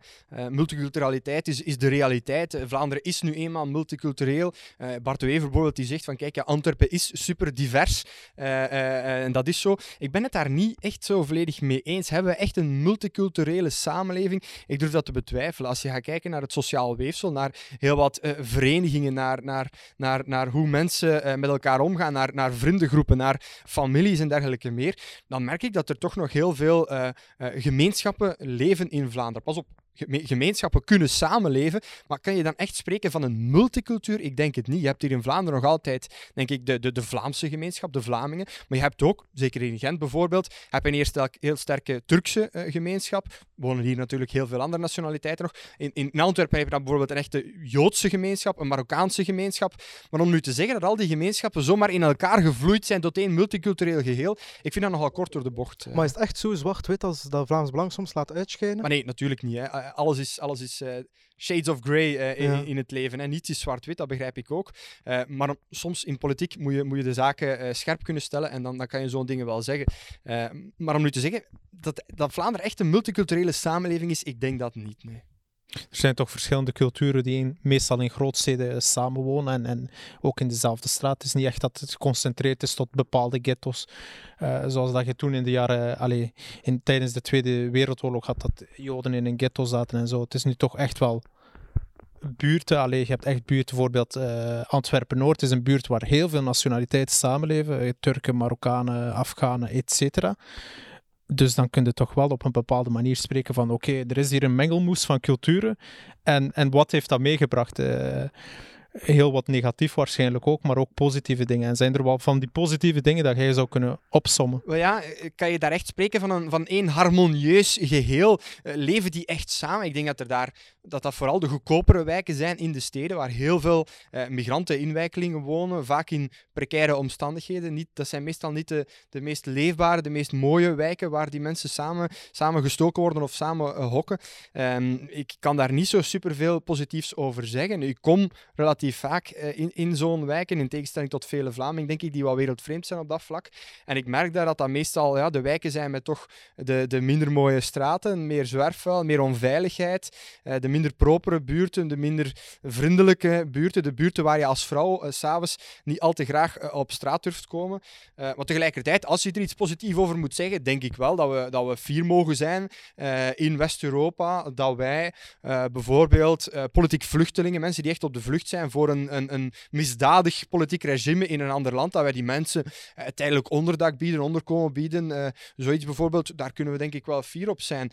multiculturaliteit is, is de realiteit. Eh, Vlaanderen is nu eenmaal multicultureel. Bart Wever bijvoorbeeld, die zegt van, kijk, ja, Antwerpen is super divers. En dat is zo. Ik ben het daar niet echt zo volledig mee eens. Hebben we echt een multiculturele samenleving? Ik durf dat te betwijfelen. Als je gaat kijken naar het sociaal weefsel, naar heel wat verenigingen, naar, naar, naar, naar hoe mensen met elkaar omgaan, naar, naar vriendengroepen, naar families en dergelijke meer, dan merk ik dat er toch nog heel veel eh, eh, gemeenschappen leven in Vlaanderen. Pas op, gemeenschappen kunnen samenleven, maar kan je dan echt spreken van een multicultuur? Ik denk het niet. Je hebt hier in Vlaanderen nog altijd, denk ik, de, de, de Vlaamse gemeenschap, de Vlamingen, maar je hebt ook, zeker in Gent bijvoorbeeld, heb je een eerst heel sterke Turkse eh, gemeenschap. Wonen hier natuurlijk heel veel andere nationaliteiten nog. In, in Antwerpen heb je dan bijvoorbeeld een echte Joodse gemeenschap, een Marokkaanse gemeenschap. Maar om nu te zeggen dat al die gemeenschappen zomaar in elkaar gevloeid zijn tot één multicultureel geheel, ik vind dat nogal kort door de bocht. eh. Maar is het echt zo zwart-wit als dat Vlaams Belang soms laat uitschijnen? Maar nee, natuurlijk niet. Hè. Eh, Alles is, alles is eh, shades of grey eh, in, Ja. in het leven. Hè. Niets is zwart-wit, dat begrijp ik ook. Maar soms in politiek moet je, moet je de zaken scherp kunnen stellen en dan, dan kan je zo'n dingen wel zeggen. Maar om nu te zeggen dat, dat Vlaanderen echt een multiculturele samenleving is, ik denk dat niet. Nee. Er zijn toch verschillende culturen die in- meestal in grootsteden samenwonen en, en ook in dezelfde straat. Het is niet echt dat het geconcentreerd is tot bepaalde ghetto's, eh, zoals dat je toen in de jaren, allee, in, tijdens de Tweede Wereldoorlog had, dat Joden in een ghetto zaten en zo. Het is nu toch echt wel buurten. Allee, je hebt echt buurten, bijvoorbeeld eh, Antwerpen-Noord is een buurt waar heel veel nationaliteiten samenleven. eh, Turken, Marokkanen, Afghanen, et cetera. Dus dan kun je toch wel op een bepaalde manier spreken van oké, er is hier een mengelmoes van culturen. En, en wat heeft dat meegebracht? Eh, heel wat negatief waarschijnlijk ook, maar ook positieve dingen. En zijn er wel van die positieve dingen dat jij zou kunnen opsommen? Wel ja, eh, kan je daar echt spreken van, een, van één harmonieus geheel? Eh, leven die echt samen? Ik denk dat er daar dat dat vooral de goedkopere wijken zijn in de steden, waar heel veel uh, migranten, inwijkelingen wonen, vaak in precaire omstandigheden. Niet, dat zijn meestal niet de, de meest leefbare, de meest mooie wijken waar die mensen samen, samen gestoken worden of samen uh, hokken. Um, ik kan daar niet zo superveel positiefs over zeggen. Ik kom relatief vaak uh, in, in zo'n wijken, in tegenstelling tot vele Vlamingen, denk ik, die wel wereldvreemd zijn op dat vlak. En ik merk daar dat dat meestal ja, de wijken zijn met toch de, de minder mooie straten, meer zwerfvuil, meer onveiligheid, uh, de minder propere buurten, de minder vriendelijke buurten, de buurten waar je als vrouw uh, s'avonds niet al te graag uh, op straat durft komen. Uh, maar tegelijkertijd, als je er iets positiefs over moet zeggen, denk ik wel dat we, dat we fier mogen zijn in West-Europa, dat wij bijvoorbeeld politiek vluchtelingen, mensen die echt op de vlucht zijn voor een, een, een misdadig politiek regime in een ander land, dat wij die mensen tijdelijk onderdak bieden, onderkomen bieden. zoiets bijvoorbeeld, daar kunnen we denk ik wel fier op zijn.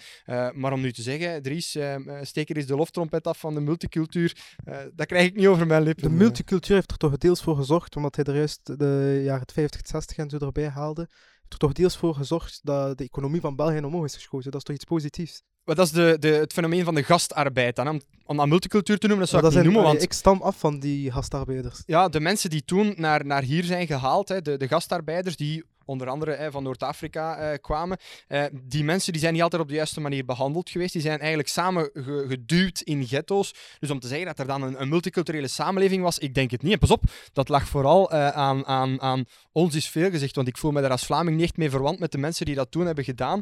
maar om nu te zeggen, Dries, steek er eens de loftrompet af van de multicultuur, dat krijg ik niet over mijn lippen. De multicultuur heeft er toch deels voor gezorgd, omdat hij er juist de jaren 50, 60 en zo erbij haalde. Heeft er toch deels voor gezorgd dat de economie van België omhoog is geschoten. Dat is toch iets positiefs? Maar dat is de, de, het fenomeen van de gastarbeid. Dan. Om, om dat multicultuur te noemen, dat zou ik niet zijn, noemen. Want... Ik stam af van die gastarbeiders. Ja, de mensen die toen naar, naar hier zijn gehaald, hè, de, de gastarbeiders die onder andere hè, van Noord-Afrika uh, kwamen. Uh, die mensen die zijn niet altijd op de juiste manier behandeld geweest. Die zijn eigenlijk samen ge geduwd in ghetto's. Dus om te zeggen dat er dan een, een, multiculturele samenleving was, ik denk het niet. Pas op, dat lag vooral aan, aan, aan ons is veel gezegd, want ik voel me daar als Vlaming niet echt mee verwant met de mensen die dat toen hebben gedaan.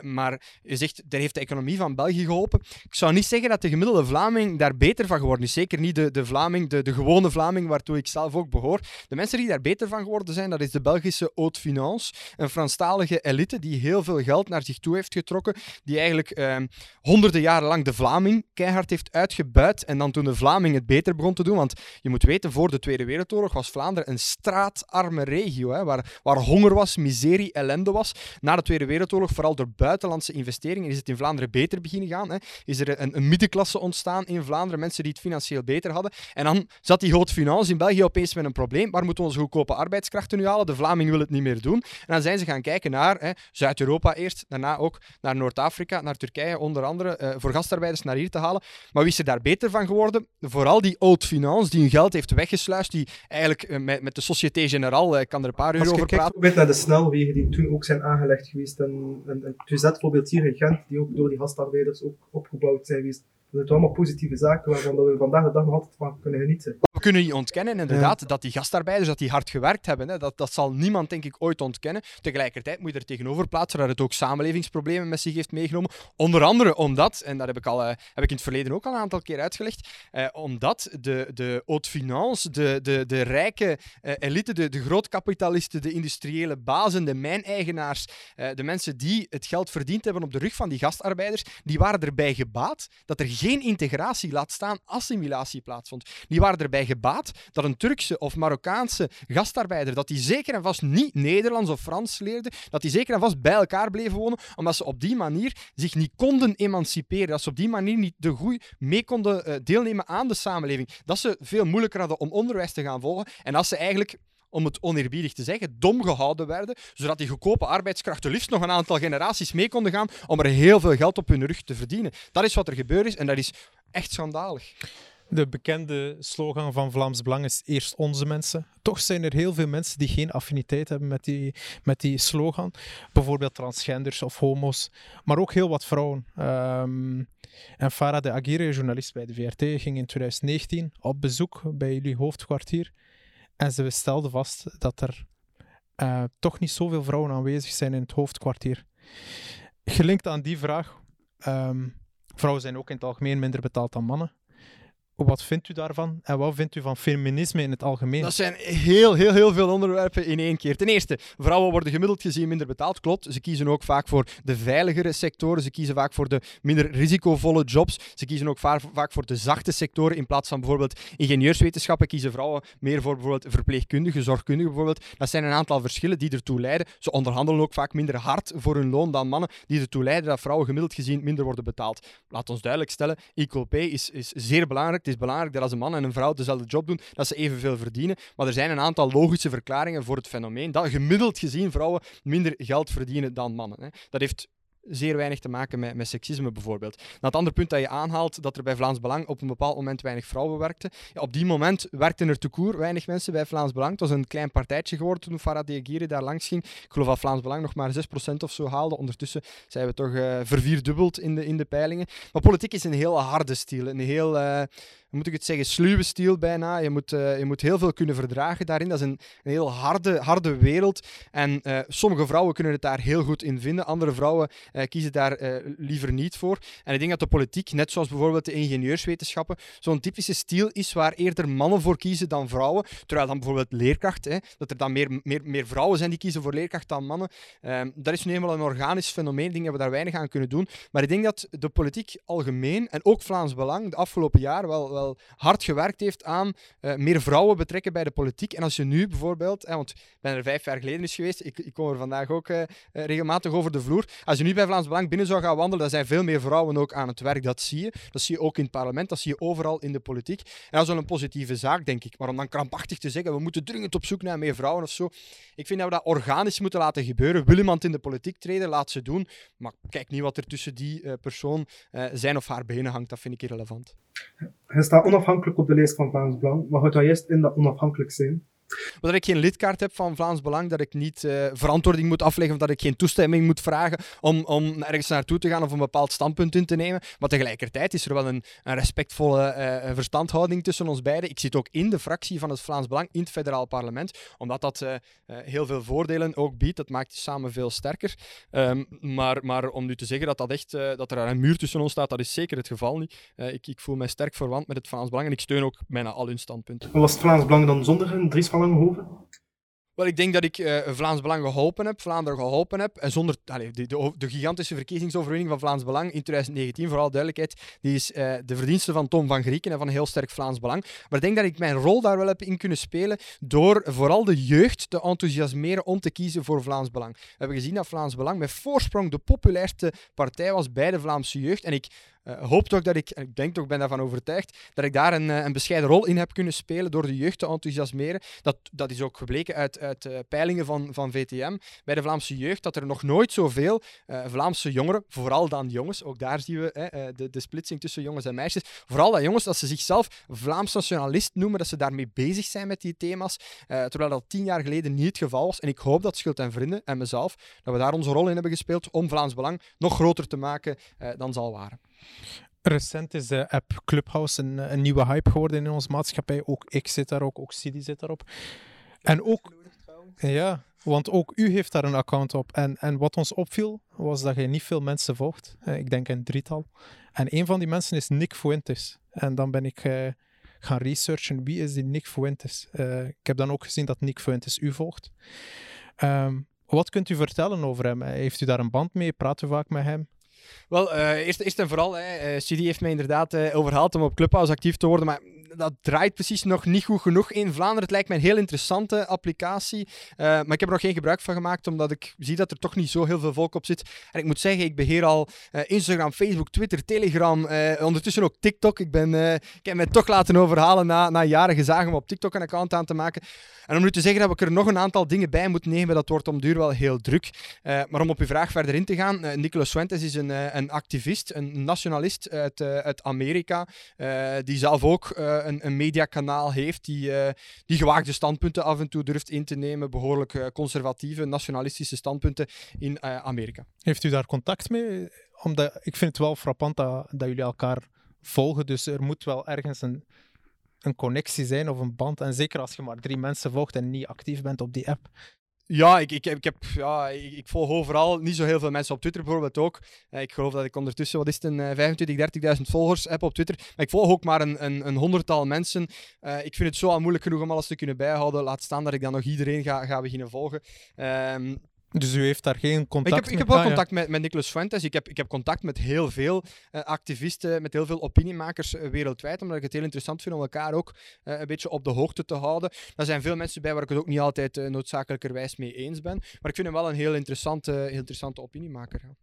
maar je zegt, daar heeft de economie van België geholpen. Ik zou niet zeggen dat de gemiddelde Vlaming daar beter van geworden is. Zeker niet de, de Vlaming, de, de gewone Vlaming, waartoe ik zelf ook behoor. De mensen die daar beter van geworden zijn, dat is de Belgische haute finance, een Franstalige elite die heel veel geld naar zich toe heeft getrokken, die eigenlijk eh, honderden jaren lang de Vlaming keihard heeft uitgebuit en dan toen de Vlaming het beter begon te doen, want je moet weten, voor de Tweede Wereldoorlog was Vlaanderen een straatarme regio, hè, waar, waar honger was, miserie, ellende was. Na de Tweede Wereldoorlog, vooral door buitenlandse investeringen, is het in Vlaanderen beter beginnen gaan. Hè. Is er een, een middenklasse ontstaan in Vlaanderen, mensen die het financieel beter hadden. En dan zat die groot finance in België opeens met een probleem. Waar moeten we onze goedkope arbeidskrachten nu halen? De Vlaming wil het niet meer doen. En dan zijn ze gaan kijken naar Zuid-Europa eerst, daarna ook naar Noord-Afrika, naar Turkije onder andere, uh, voor gastarbeiders naar hier te halen. Maar wie is er daar beter van geworden? Vooral die oud finance die hun geld heeft weggesluist, die eigenlijk uh, met, met de Société Générale, ik kan er een paar uur over praten. Als je naar de snelwegen die toen ook zijn aangelegd geweest, en, en, en bijvoorbeeld hier in Gent, die ook door die gastarbeiders ook opgebouwd zijn geweest. Dat zijn allemaal positieve zaken waarvan we vandaag de dag nog altijd van kunnen genieten. We kunnen niet ontkennen, inderdaad, ja. dat die gastarbeiders dat die hard gewerkt hebben. Hè. Dat, dat zal niemand, denk ik, ooit ontkennen. Tegelijkertijd moet je er tegenover plaatsen dat het ook samenlevingsproblemen met zich heeft meegenomen. Onder andere omdat, en dat heb ik, al, uh, heb ik in het verleden ook al een aantal keer uitgelegd, uh, omdat de, de haute finance, de, de, de rijke uh, elite, de, de grootkapitalisten, de industriële bazen, de mijneigenaars, de mensen die het geld verdiend hebben op de rug van die gastarbeiders, die waren erbij gebaat dat er geen integratie, laat staan assimilatie plaatsvond. Die waren erbij gebaat dat een Turkse of Marokkaanse gastarbeider, dat die zeker en vast niet Nederlands of Frans leerde, dat die zeker en vast bij elkaar bleven wonen, omdat ze op die manier zich niet konden emanciperen, dat ze op die manier niet de groei mee konden uh, deelnemen aan de samenleving, dat ze veel moeilijker hadden om onderwijs te gaan volgen en als ze eigenlijk om het oneerbiedig te zeggen, dom gehouden werden, zodat die goedkope arbeidskrachten liefst nog een aantal generaties mee konden gaan om er heel veel geld op hun rug te verdienen. Dat is wat er gebeurd is en dat is echt schandalig. De bekende slogan van Vlaams Belang is eerst onze mensen. Toch zijn er heel veel mensen die geen affiniteit hebben met die, met die slogan. Bijvoorbeeld transgenders of homo's, maar ook heel wat vrouwen. Um, en Farah de Aguirre, journalist bij de VRT, ging in 2019 op bezoek bij jullie hoofdkwartier. En ze stelden vast dat er uh, toch niet zoveel vrouwen aanwezig zijn in het hoofdkwartier. Gelinkt aan die vraag, um, vrouwen zijn ook in het algemeen minder betaald dan mannen. Wat vindt u daarvan? En wat vindt u van feminisme in het algemeen? Dat zijn heel, heel, heel veel onderwerpen in één keer. Ten eerste, vrouwen worden gemiddeld gezien minder betaald. Klopt. Ze kiezen ook vaak voor de veiligere sectoren. Ze kiezen vaak voor de minder risicovolle jobs. Ze kiezen ook vaak, voor de zachte sectoren. In plaats van bijvoorbeeld ingenieurswetenschappen kiezen vrouwen meer voor bijvoorbeeld verpleegkundigen, zorgkundigen bijvoorbeeld. Dat zijn een aantal verschillen die ertoe leiden. Ze onderhandelen ook vaak minder hard voor hun loon dan mannen, die ertoe leiden dat vrouwen gemiddeld gezien minder worden betaald. Laat ons duidelijk stellen, equal pay is, is zeer belangrijk het is belangrijk dat als een man en een vrouw dezelfde job doen, dat ze evenveel verdienen. Maar er zijn een aantal logische verklaringen voor het fenomeen dat gemiddeld gezien vrouwen minder geld verdienen dan mannen. Hè. Dat heeft zeer weinig te maken met, met seksisme bijvoorbeeld. Nou, het andere punt dat je aanhaalt, dat er bij Vlaams Belang op een bepaald moment weinig vrouwen werkten. Ja, op die moment werkten er te koer weinig mensen bij Vlaams Belang. Het was een klein partijtje geworden toen Farah Diagiri daar langs ging. Ik geloof dat Vlaams Belang nog maar 6% of zo haalde. Ondertussen zijn we toch uh, vervierdubbeld in de, in de peilingen. Maar politiek is een heel harde stijl, een heel... Uh, moet ik het zeggen, sluwe stijl bijna. Je moet, uh, je moet heel veel kunnen verdragen daarin. Dat is een, een heel harde, harde wereld. En uh, sommige vrouwen kunnen het daar heel goed in vinden. Andere vrouwen uh, kiezen daar liever niet voor. En ik denk dat de politiek, net zoals bijvoorbeeld de ingenieurswetenschappen, zo'n typische stijl is waar eerder mannen voor kiezen dan vrouwen. Terwijl dan bijvoorbeeld leerkracht, hè, dat er dan meer, meer, meer vrouwen zijn die kiezen voor leerkracht dan mannen. Ehm, dat is nu eenmaal een organisch fenomeen. Dat we daar weinig aan kunnen doen. Maar ik denk dat de politiek algemeen, en ook Vlaams Belang, de afgelopen jaar wel hard gewerkt heeft aan uh, meer vrouwen betrekken bij de politiek. En als je nu bijvoorbeeld, want ik ben er vijf jaar geleden is geweest, ik, ik kom er vandaag ook uh, regelmatig over de vloer. Als je nu bij Vlaams Belang binnen zou gaan wandelen, dan zijn veel meer vrouwen ook aan het werk. Dat zie je. Dat zie je ook in het parlement, dat zie je overal in de politiek. En dat is wel een positieve zaak, denk ik. Maar om dan krampachtig te zeggen, we moeten dringend op zoek naar meer vrouwen of zo. Ik vind dat we dat organisch moeten laten gebeuren. Wil iemand in de politiek treden, laat ze doen. Maar kijk niet wat er tussen die persoon zijn of haar benen hangt. Dat vind ik irrelevant. Hij staat onafhankelijk op de lijst van Vlaams Belang, maar houdt dat juist in dat onafhankelijk zijn? Dat ik geen lidkaart heb van Vlaams Belang, dat ik niet uh, verantwoording moet afleggen of dat ik geen toestemming moet vragen om, om ergens naartoe te gaan of een bepaald standpunt in te nemen. Maar tegelijkertijd is er wel een, een respectvolle uh, verstandhouding tussen ons beiden. Ik zit ook in de fractie van het Vlaams Belang in het federaal parlement, omdat dat uh, heel veel voordelen ook biedt. Dat maakt samen veel sterker. Um, maar, maar om nu te zeggen dat, dat, echt, dat er een muur tussen ons staat, dat is zeker het geval niet. ik, ik voel mij sterk verwant met het Vlaams Belang en ik steun ook bijna al hun standpunten. Was het Vlaams Belang dan zonder een Wel, ik denk dat ik uh, Vlaams Belang geholpen heb, Vlaanderen geholpen heb. En zonder allez, de, de, de, gigantische verkiezingsoverwinning van Vlaams Belang in 2019, vooral duidelijkheid, die is uh, de verdienste van Tom van Grieken en van heel sterk Vlaams Belang. Maar ik denk dat ik mijn rol daar wel heb in kunnen spelen door vooral de jeugd te enthousiasmeren om te kiezen voor Vlaams Belang. We hebben gezien dat Vlaams Belang met voorsprong de populairste partij was bij de Vlaamse jeugd. En ik uh, hoop toch dat ik, ik denk toch, ben daarvan overtuigd, dat ik daar een, een bescheiden rol in heb kunnen spelen door de jeugd te enthousiasmeren. Dat, dat is ook gebleken uit, uit uh, peilingen van, van VTM bij de Vlaamse jeugd, dat er nog nooit zoveel uh, Vlaamse jongeren, vooral dan jongens, ook daar zien we de, de splitsing tussen jongens en meisjes, vooral dat jongens, dat ze zichzelf Vlaams nationalist noemen, dat ze daarmee bezig zijn met die thema's, terwijl dat tien jaar geleden niet het geval was. En ik hoop dat Schuld en Vrienden en mezelf, dat we daar onze rol in hebben gespeeld om Vlaams Belang nog groter te maken dan zal waren. Recent is de app Clubhouse een, een, nieuwe hype geworden in onze maatschappij. Ook ik zit daar ook, ook Sidi zit daarop. En ook, ja, want ook u heeft daar een account op. En, en wat ons opviel, was dat je niet veel mensen volgt. Ik denk een drietal. En een van die mensen is Nick Fuentes. En dan ben ik uh, gaan researchen, wie is die Nick Fuentes? Uh, ik heb dan ook gezien dat Nick Fuentes u volgt. Um, wat kunt u vertellen over hem? Heeft u daar een band mee? Praat u vaak met hem? Wel, uh, eerst, en vooral, hè, CD heeft mij inderdaad uh, overhaald om op Clubhouse actief te worden, maar dat draait precies nog niet goed genoeg in Vlaanderen. Het lijkt mij een heel interessante applicatie, maar ik heb er nog geen gebruik van gemaakt, omdat ik zie dat er toch niet zo heel veel volk op zit. En ik moet zeggen, ik beheer al Instagram, Facebook, Twitter, Telegram, ondertussen ook TikTok. Ik, ben, ik heb mij toch laten overhalen na, na jaren gezagen om op TikTok een account aan te maken. En om nu te zeggen dat we er nog een aantal dingen bij moeten nemen, dat wordt om duur wel heel druk. maar om op uw vraag verder in te gaan, Nicolas Fuentes is een een activist, een nationalist uit, uit Amerika, die zelf ook een, een mediakanaal heeft, die, die gewaagde standpunten af en toe durft in te nemen, behoorlijk conservatieve, nationalistische standpunten in Amerika. Heeft u daar contact mee? Omdat ik vind het wel frappant dat, dat jullie elkaar volgen, dus er moet wel ergens een, een connectie zijn of een band. En zeker als je maar drie mensen volgt en niet actief bent op die app. Ja, ik, ik, ik, heb, ja ik, volg overal niet zo heel veel mensen op Twitter bijvoorbeeld ook. Eh, ik geloof dat ik ondertussen, wat is het, een 25, 30.000 volgers heb op Twitter. Maar ik volg ook maar een, een, een honderdtal mensen. Uh, ik vind het zo al moeilijk genoeg om alles te kunnen bijhouden. Laat staan dat ik dan nog iedereen ga, ga beginnen volgen. Um, dus u heeft daar geen contact ik heb, Ik heb wel ah, contact met, met Nicolas Fuentes. Ik heb, ik heb contact met heel veel uh, activisten, met heel veel opiniemakers uh, wereldwijd, omdat ik het heel interessant vind om elkaar ook uh, een beetje op de hoogte te houden. Er zijn veel mensen bij waar ik het ook niet altijd noodzakelijkerwijs mee eens ben. Maar ik vind hem wel een heel interessante, heel interessante opiniemaker. Ja.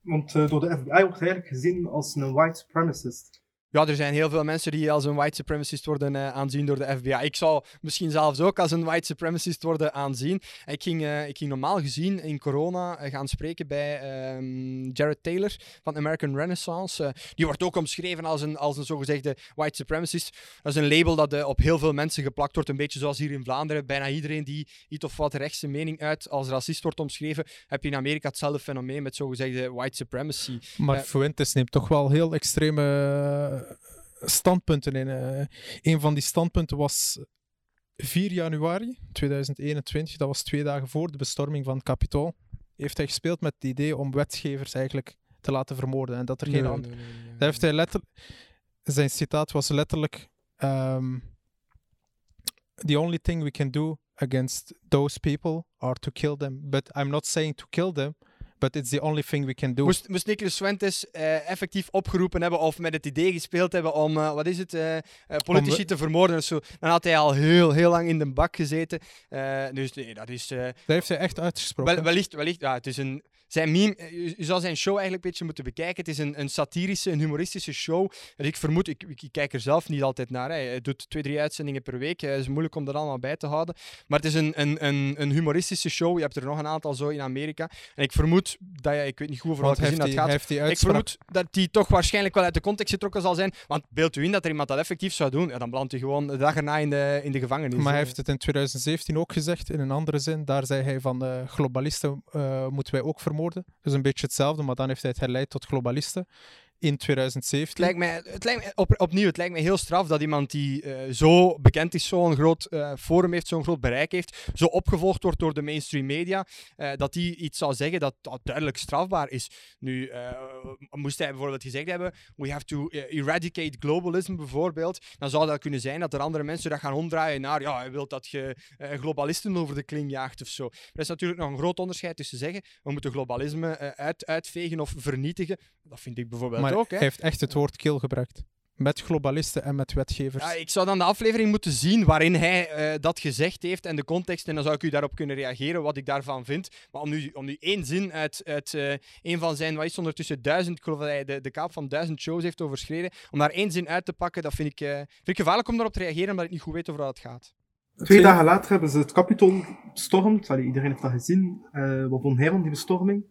Want door de FBI wordt hij eigenlijk gezien als een white supremacist. Ja, er zijn heel veel mensen die als een white supremacist worden uh, aanzien door de FBI. Ik zou misschien zelfs ook als een white supremacist worden aanzien. Ik ging, uh, ik ging normaal gezien in corona uh, gaan spreken bij um, Jared Taylor van American Renaissance. die wordt ook omschreven als een, als een zogezegde white supremacist. Dat is een label dat op heel veel mensen geplakt wordt. Een beetje zoals hier in Vlaanderen. Bijna iedereen die iets of wat rechtse mening uit als racist wordt omschreven, heb je in Amerika hetzelfde fenomeen met zogezegde white supremacy. Maar Fuentes neemt toch wel heel extreme standpunten in. Uh, een van die standpunten was 4 januari 2021, dat was twee dagen voor de bestorming van het Capitool. Heeft hij gespeeld met het idee om wetgevers eigenlijk te laten vermoorden en dat er geen nee, heeft hij letterlijk. Zijn citaat was letterlijk: um, The only thing we can do against those people are to kill them. But I'm not saying to kill them, but it's the only thing we can do. Moest, moest Nicolas Fuentes uh, effectief opgeroepen hebben of met het idee gespeeld hebben om, uh, wat is het, uh, politici te vermoorden of zo, dan had hij al heel, heel lang in de bak gezeten. dus nee, dat is... dat heeft hij echt uitgesproken. Wel, wellicht, wellicht, ja, het is een zijn meme, eh, je, zou zijn show eigenlijk een beetje moeten bekijken. Het is een, een satirische, een humoristische show. En ik vermoed, ik, ik, kijk er zelf niet altijd naar. Hè. Hij doet twee, drie uitzendingen per week. Het is moeilijk om dat allemaal bij te houden. Maar het is een, een, een, een humoristische show. Je hebt er nog een aantal zo in Amerika. En ik vermoed dat je, ik weet niet goed over welke zin dat gaat. Ik vermoed dat die toch waarschijnlijk wel uit de context getrokken zal zijn. Want beeld u in dat er iemand dat effectief zou doen, ja, dan belandt hij gewoon de dag erna in de, in de gevangenis. Maar hij heeft het in 2017 ook gezegd, in een andere zin. Daar zei hij van uh, globalisten uh, moeten wij ook vermoorden. Dus een beetje hetzelfde, maar dan heeft hij het herleid tot globalisten in 2017. Het lijkt mij, het lijkt opnieuw, het lijkt mij heel straf dat iemand die uh, zo bekend is, zo'n groot uh, forum heeft, zo'n groot bereik heeft, zo opgevolgd wordt door de mainstream media, uh, dat die iets zou zeggen dat, dat duidelijk strafbaar is. Nu, moest hij bijvoorbeeld gezegd hebben, we have to eradicate globalism bijvoorbeeld, dan zou dat kunnen zijn dat er andere mensen dat gaan omdraaien naar, ja, hij wil dat je globalisten over de kling jaagt of zo. Er is natuurlijk nog een groot onderscheid tussen zeggen, we moeten globalisme uit, uitvegen of vernietigen. Dat vind ik bijvoorbeeld ook. Hij heeft echt het woord kill gebruikt. Met globalisten en met wetgevers. Ja, ik zou dan de aflevering moeten zien waarin hij uh, dat gezegd heeft en de context. En dan zou ik u daarop kunnen reageren, wat ik daarvan vind. Maar om nu, om nu één zin uit, uit uh, een van zijn, wat is ondertussen duizend, ik geloof dat hij de, de kaap van duizend shows heeft overschreden. Om daar één zin uit te pakken, dat vind ik, uh, vind ik gevaarlijk om daarop te reageren, omdat ik niet goed weet over wat het gaat. Twee dagen later hebben ze het Capitool bestormd. Allee, iedereen heeft dat gezien. wat vond hij van die bestorming?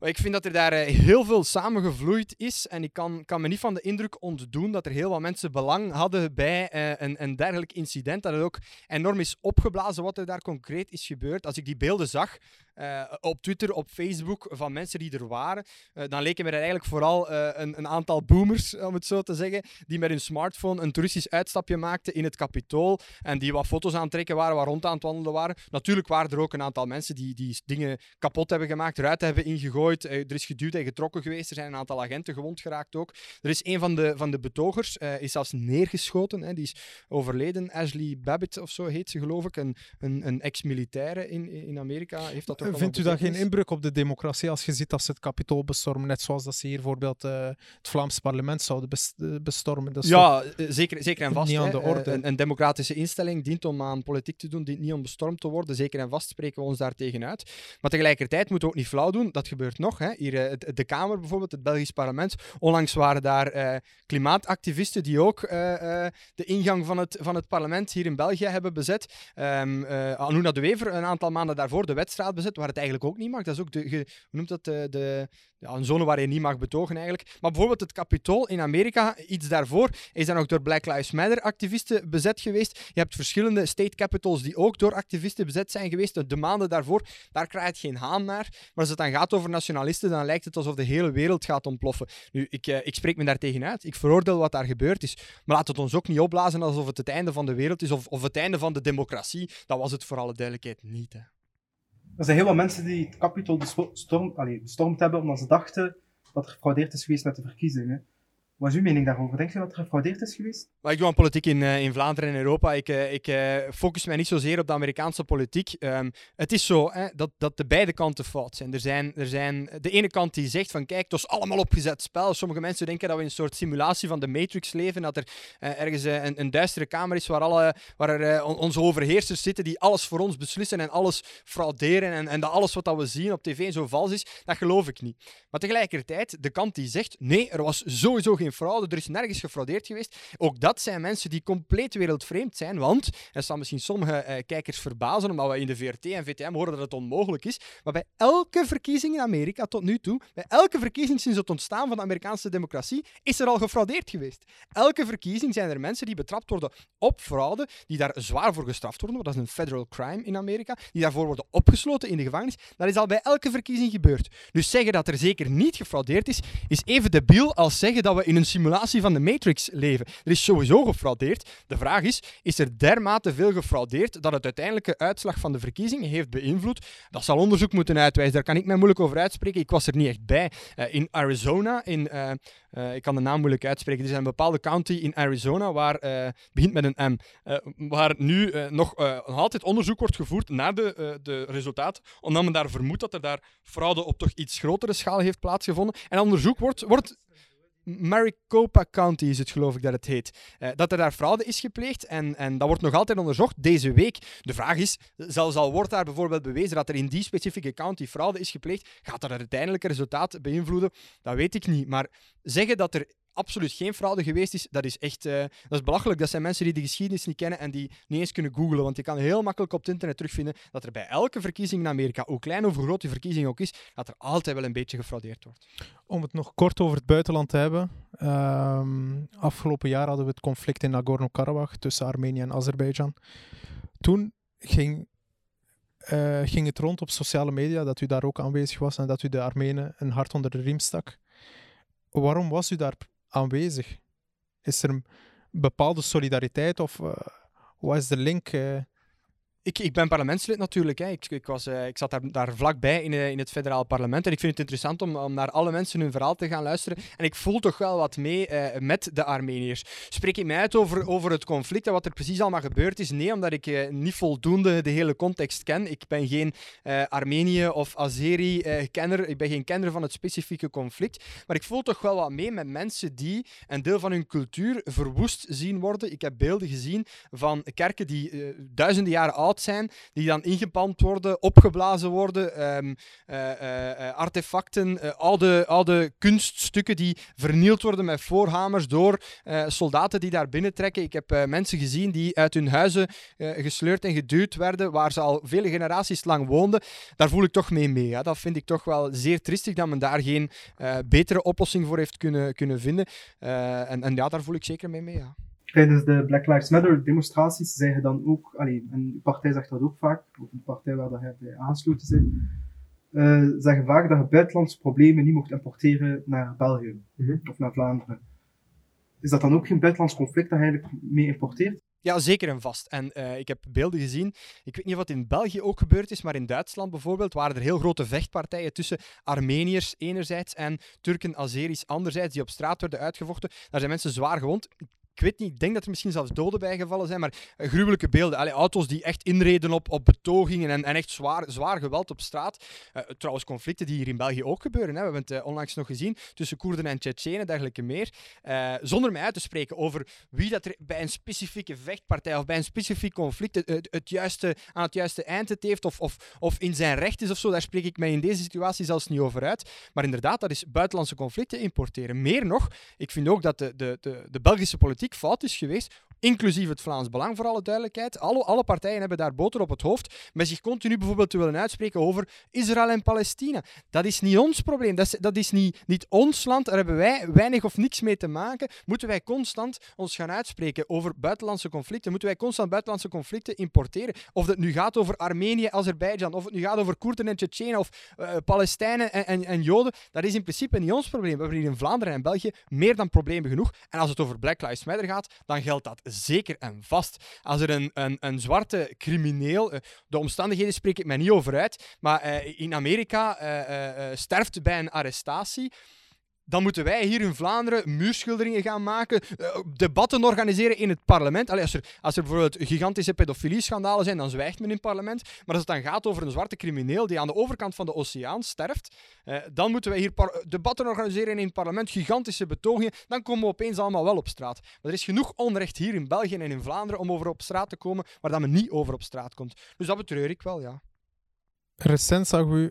Ik vind dat er daar eh, heel veel samengevloeid is. En ik kan, kan me niet van de indruk ontdoen dat er heel wat mensen belang hadden bij uh, een, een dergelijk incident. Dat het ook enorm is opgeblazen wat er daar concreet is gebeurd. Als ik die beelden zag, uh, op Twitter, op Facebook, van mensen die er waren, dan leken me er eigenlijk vooral een, een, aantal boomers, om het zo te zeggen, die met hun smartphone een toeristisch uitstapje maakten in het kapitool en die wat foto's aan het trekken waren, waar rond aan het wandelen waren. Natuurlijk waren er ook een aantal mensen die, die dingen kapot hebben gemaakt, eruit hebben ingegooid, er is geduwd en getrokken geweest, er zijn een aantal agenten gewond geraakt ook. Er is een van de, van de betogers, is zelfs neergeschoten, hè, die is overleden, Ashley Babbitt of zo heet ze geloof ik, een, een, een ex-militaire in, in Amerika, heeft dat toch Vindt u dat geen inbreuk op de democratie als je ziet dat ze het kapitool bestormen, net zoals dat ze hier bijvoorbeeld uh, het Vlaams parlement zouden eh, bestormen? Dat ja, eh, zeker, zeker en vast. Niet aan de orde. Een, een, democratische instelling dient om aan politiek te doen, dient niet om bestormd te worden. Zeker en vast spreken we ons daar tegen uit. Maar tegelijkertijd moeten we ook niet flauw doen. Dat gebeurt nog. Hè. Hier, de Kamer bijvoorbeeld, het Belgisch parlement. Onlangs waren daar uh, klimaatactivisten die ook de ingang van het, van het parlement hier in België hebben bezet. Um, de Wever een aantal maanden daarvoor de wedstrijd bezet waar het eigenlijk ook niet mag. Dat is ook de, hoe noemt dat, de, ja, een zone waar je niet mag betogen eigenlijk. Maar bijvoorbeeld het Capitool in Amerika, iets daarvoor, is dan ook door Black Lives Matter activisten bezet geweest. Je hebt verschillende state capitals die ook door activisten bezet zijn geweest. De maanden daarvoor, daar krijgt geen haan naar. Maar als het dan gaat over nationalisten, dan lijkt het alsof de hele wereld gaat ontploffen. Nu, ik, eh, ik spreek me daar tegenuit. Ik veroordeel wat daar gebeurd is. Maar laat het ons ook niet opblazen alsof het het einde van de wereld is of, of het einde van de democratie. Dat was het voor alle duidelijkheid niet. Hè. Er zijn heel wat mensen die het Capitol bestormd hebben omdat ze dachten dat er gefraudeerd is geweest met de verkiezingen. Wat is uw mening daarover? Denk je dat er gefraudeerd is geweest? Maar ik doe aan politiek in, uh, in Vlaanderen en Europa. Ik, uh, ik uh, focus mij niet zozeer op de Amerikaanse politiek. Um, het is zo hè, dat, dat de beide kanten fout zijn. Er, zijn. er zijn de ene kant die zegt van kijk, het is allemaal opgezet spel. Sommige mensen denken dat we in een soort simulatie van de Matrix leven. Dat er ergens een, een, duistere kamer is waar, alle, waar er onze overheersers zitten die alles voor ons beslissen en alles frauderen. En, en dat alles wat dat we zien op tv zo vals is. Dat geloof ik niet. Maar tegelijkertijd, de kant die zegt nee, er was sowieso geen geen fraude, er is nergens gefraudeerd geweest. Ook dat zijn mensen die compleet wereldvreemd zijn, want, en zal misschien sommige eh, kijkers verbazen, omdat we in de VRT en VTM horen dat het onmogelijk is, maar bij elke verkiezing in Amerika tot nu toe, bij elke verkiezing sinds het ontstaan van de Amerikaanse democratie, is er al gefraudeerd geweest. Elke verkiezing zijn er mensen die betrapt worden op fraude, die daar zwaar voor gestraft worden, want dat is een federal crime in Amerika, die daarvoor worden opgesloten in de gevangenis. Dat is al bij elke verkiezing gebeurd. Dus zeggen dat er zeker niet gefraudeerd is, is even debiel als zeggen dat we in een simulatie van de Matrix leven. Er is sowieso gefraudeerd. De vraag is, is er dermate veel gefraudeerd dat het uiteindelijke uitslag van de verkiezingen heeft beïnvloed? Dat zal onderzoek moeten uitwijzen. Daar kan ik mij moeilijk over uitspreken. Ik was er niet echt bij. Uh, in Arizona, in, uh, uh, ik kan de naam moeilijk uitspreken. Er is een bepaalde county in Arizona waar, begint met een M, waar nu nog, nog altijd onderzoek wordt gevoerd naar de, de resultaten, omdat men daar vermoedt dat er daar fraude op toch iets grotere schaal heeft plaatsgevonden. En onderzoek wordt, wordt Maricopa County is het, geloof ik dat het heet. Uh, dat er daar fraude is gepleegd en, en dat wordt nog altijd onderzocht deze week. De vraag is, zelfs al wordt daar bijvoorbeeld bewezen dat er in die specifieke county fraude is gepleegd, gaat dat het uiteindelijke resultaat beïnvloeden? Dat weet ik niet. Maar zeggen dat er absoluut geen fraude geweest is, dat is echt uh, dat is belachelijk. Dat zijn mensen die de geschiedenis niet kennen en die niet eens kunnen googlen. Want je kan heel makkelijk op het internet terugvinden dat er bij elke verkiezing in Amerika, hoe klein of hoe groot die verkiezing ook is, dat er altijd wel een beetje gefraudeerd wordt. Om het nog kort over het buitenland te hebben. Um, afgelopen jaar hadden we het conflict in Nagorno-Karabakh tussen Armenië en Azerbeidzjan. Toen ging, uh, ging het rond op sociale media dat u daar ook aanwezig was en dat u de Armenen een hart onder de riem stak. Waarom was u daar aanwezig? Is er een bepaalde solidariteit of uh, wat is de link? Uh, ik, ik ben parlementslid natuurlijk. Hè. Ik, ik, was, uh, ik zat daar, daar vlakbij in, uh, in het federaal parlement. En ik vind het interessant om, om naar alle mensen hun verhaal te gaan luisteren. En ik voel toch wel wat mee uh, met de Armeniërs. Spreek ik mij uit over, over het conflict en wat er precies allemaal gebeurd is? Nee, omdat ik niet voldoende de hele context ken. Ik ben geen Armenië of Azeri-kenner. ik ben geen kenner van het specifieke conflict. Maar ik voel toch wel wat mee met mensen die een deel van hun cultuur verwoest zien worden. Ik heb beelden gezien van kerken die duizenden jaren oud zijn, die dan ingepand worden, opgeblazen worden, um, artefacten, oude, oude kunststukken die vernield worden met voorhamers door soldaten die daar binnentrekken. Ik heb mensen gezien die uit hun huizen gesleurd en geduwd werden, waar ze al vele generaties lang woonden. Daar voel ik toch mee mee. Dat vind ik toch wel zeer tristig dat men daar geen betere oplossing voor heeft kunnen, kunnen vinden. en, en ja, daar voel ik zeker mee mee. Ja tijdens de Black Lives Matter demonstraties zeggen dan ook, allee, en de partij zegt dat ook vaak, of een partij waar hij bij aangesloten zijn, uh, zeggen vaak dat je buitenlandse problemen niet mocht importeren naar België mm -hmm. of naar Vlaanderen. Is dat dan ook geen buitenlands conflict dat je eigenlijk mee importeert? Ja, zeker en vast. En uh, ik heb beelden gezien. Ik weet niet of het in België ook gebeurd is, maar in Duitsland bijvoorbeeld waren er heel grote vechtpartijen tussen Armeniërs enerzijds en Turken, Azeris anderzijds, die op straat werden uitgevochten. Daar zijn mensen zwaar gewond ik weet niet, ik denk dat er misschien zelfs doden bijgevallen zijn, maar uh, gruwelijke beelden. Allee, auto's die echt inreden op, op betogingen en, en echt zwaar, zwaar geweld op straat. Uh, trouwens, conflicten die hier in België ook gebeuren. Hè. We hebben het uh, onlangs nog gezien tussen Koerden en Tsjetsjenen, dergelijke meer. zonder mij uit te spreken over wie dat er bij een specifieke vechtpartij of bij een specifiek conflict het, juiste, aan het juiste eind het heeft of, of, of in zijn recht is of zo, daar spreek ik mij in deze situatie zelfs niet over uit. Maar inderdaad, dat is buitenlandse conflicten importeren. Meer nog, ik vind ook dat de, de, de Belgische politiek fout is geweest inclusief het Vlaams Belang voor alle duidelijkheid. Alle, alle partijen hebben daar boter op het hoofd, met zich continu bijvoorbeeld te willen uitspreken over Israël en Palestina. Dat is niet ons probleem, dat is, dat is niet, niet ons land, daar hebben wij weinig of niks mee te maken. Moeten wij constant ons gaan uitspreken over buitenlandse conflicten? Moeten wij constant buitenlandse conflicten importeren? Of het nu gaat over Armenië, Azerbeidzjan, of het nu gaat over Koerden en Tsjetsjenen, of uh, Palestijnen en, en, en, Joden, dat is in principe niet ons probleem. We hebben hier in Vlaanderen en België meer dan problemen genoeg. En als het over Black Lives Matter gaat, dan geldt dat zeker en vast. Als er een, een, een zwarte crimineel, eh, de omstandigheden spreek ik mij niet over uit, maar uh, in Amerika uh, sterft bij een arrestatie dan moeten wij hier in Vlaanderen muurschilderingen gaan maken, uh, debatten organiseren in het parlement. Allee, als, er, als er bijvoorbeeld gigantische pedofilie-schandalen zijn, dan zwijgt men in het parlement. Maar als het dan gaat over een zwarte crimineel die aan de overkant van de oceaan sterft, uh, dan moeten wij hier debatten organiseren in het parlement, gigantische betogingen. Dan komen we opeens allemaal wel op straat. Maar er is genoeg onrecht hier in België en in Vlaanderen om over op straat te komen, waar dat men niet over op straat komt. Dus dat betreur ik wel, ja. Recent zag u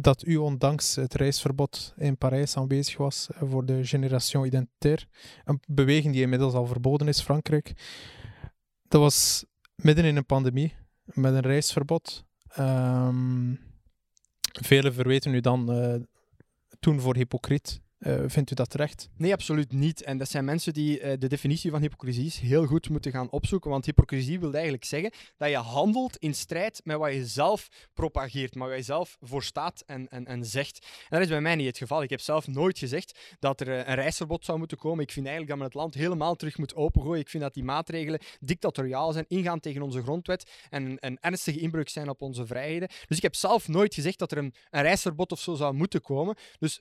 dat u ondanks het reisverbod in Parijs aanwezig was eh, voor de Generation Identitaire. Een beweging die inmiddels al verboden is, Frankrijk. Dat was midden in een pandemie, met een reisverbod. Um, velen verweten u dan uh, toen voor hypocriet. Uh, vindt u dat terecht? Nee, absoluut niet. En dat zijn mensen die uh, de definitie van hypocrisie heel goed moeten gaan opzoeken. Want hypocrisie wil eigenlijk zeggen dat je handelt in strijd met wat je zelf propageert, maar wat je zelf voor staat en, en, en zegt. En dat is bij mij niet het geval. Ik heb zelf nooit gezegd dat er uh, een reisverbod zou moeten komen. Ik vind eigenlijk dat men het land helemaal terug moet opengooien. Ik vind dat die maatregelen dictatoriaal zijn, ingaan tegen onze grondwet en een ernstige inbreuk zijn op onze vrijheden. Dus ik heb zelf nooit gezegd dat er een, een reisverbod of zo zou moeten komen. Dus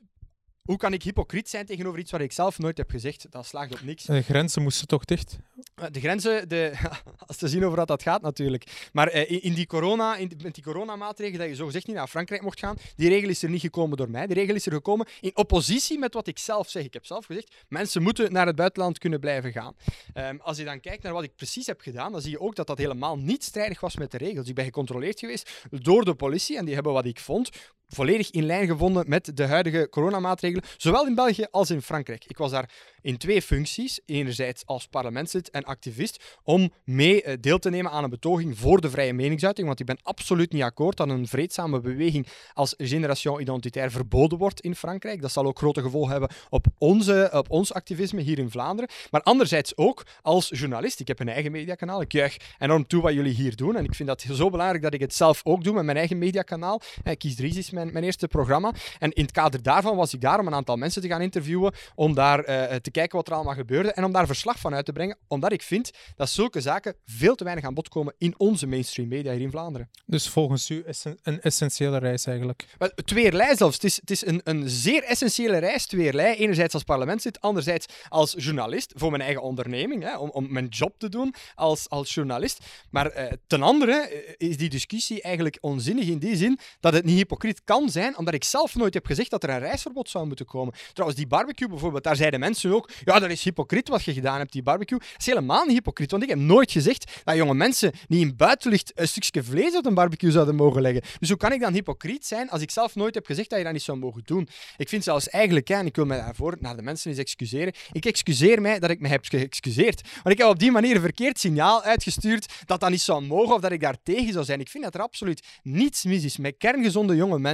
hoe kan ik hypocriet zijn tegenover iets wat ik zelf nooit heb gezegd? Dat slaagt op niks. De grenzen moesten toch dicht? Eh, de grenzen, de, als te zien over wat dat gaat natuurlijk. Maar eh, in, die corona, in, met die coronamaatregelen dat je zogezegd niet naar Frankrijk mocht gaan, die regel is er niet gekomen door mij. Die regel is er gekomen in oppositie met wat ik zelf zeg. Ik heb zelf gezegd, mensen moeten naar het buitenland kunnen blijven gaan. Um, als je dan kijkt naar wat ik precies heb gedaan, dan zie je ook dat dat helemaal niet strijdig was met de regels. Ik ben gecontroleerd geweest door de politie en die hebben wat ik vond volledig in lijn gevonden met de huidige coronamaatregelen, zowel in België als in Frankrijk. Ik was daar in twee functies. Enerzijds als parlementslid en activist, om mee eh, deel te nemen aan een betoging voor de vrije meningsuiting. Want ik ben absoluut niet akkoord dat een vreedzame beweging als Generation Identitaire verboden wordt in Frankrijk. Dat zal ook grote gevolgen hebben op, onze, op ons activisme hier in Vlaanderen. Maar anderzijds ook als journalist. Ik heb een eigen mediakanaal. Ik juich enorm toe wat jullie hier doen. En ik vind dat zo belangrijk dat ik het zelf ook doe met mijn eigen mediakanaal. Eh, Kies Dries is mijn eerste programma. En in het kader daarvan was ik daar om een aantal mensen te gaan interviewen. Om daar uh, te kijken wat er allemaal gebeurde en om daar verslag van uit te brengen, omdat ik vind dat zulke zaken veel te weinig aan bod komen in onze mainstream media hier in Vlaanderen. Dus volgens u is een, een essentiële reis eigenlijk? Wel, tweerlei zelfs. Het is, het is een, een zeer essentiële reis, tweerlei. Enerzijds als parlementslid, anderzijds als journalist, voor mijn eigen onderneming, hè, om, om mijn job te doen als, als journalist. Maar eh, ten andere eh, is die discussie eigenlijk onzinnig in die zin dat het niet hypocriet kan zijn, omdat ik zelf nooit heb gezegd dat er een reisverbod zou moeten komen. Trouwens, die barbecue bijvoorbeeld, daar zeiden mensen ook, ja, dat is hypocriet wat je gedaan hebt, die barbecue. Dat is helemaal niet hypocriet, want ik heb nooit gezegd dat jonge mensen niet in buitenlicht een stukje vlees op een barbecue zouden mogen leggen. Dus hoe kan ik dan hypocriet zijn als ik zelf nooit heb gezegd dat je dat niet zou mogen doen? Ik vind zelfs eigenlijk, en ik wil mij daarvoor naar de mensen eens excuseren, ik excuseer mij dat ik me heb geëxcuseerd. Want ik heb op die manier een verkeerd signaal uitgestuurd dat dat niet zou mogen of dat ik daar tegen zou zijn. Ik vind dat er absoluut niets mis is met kerngezonde jonge mensen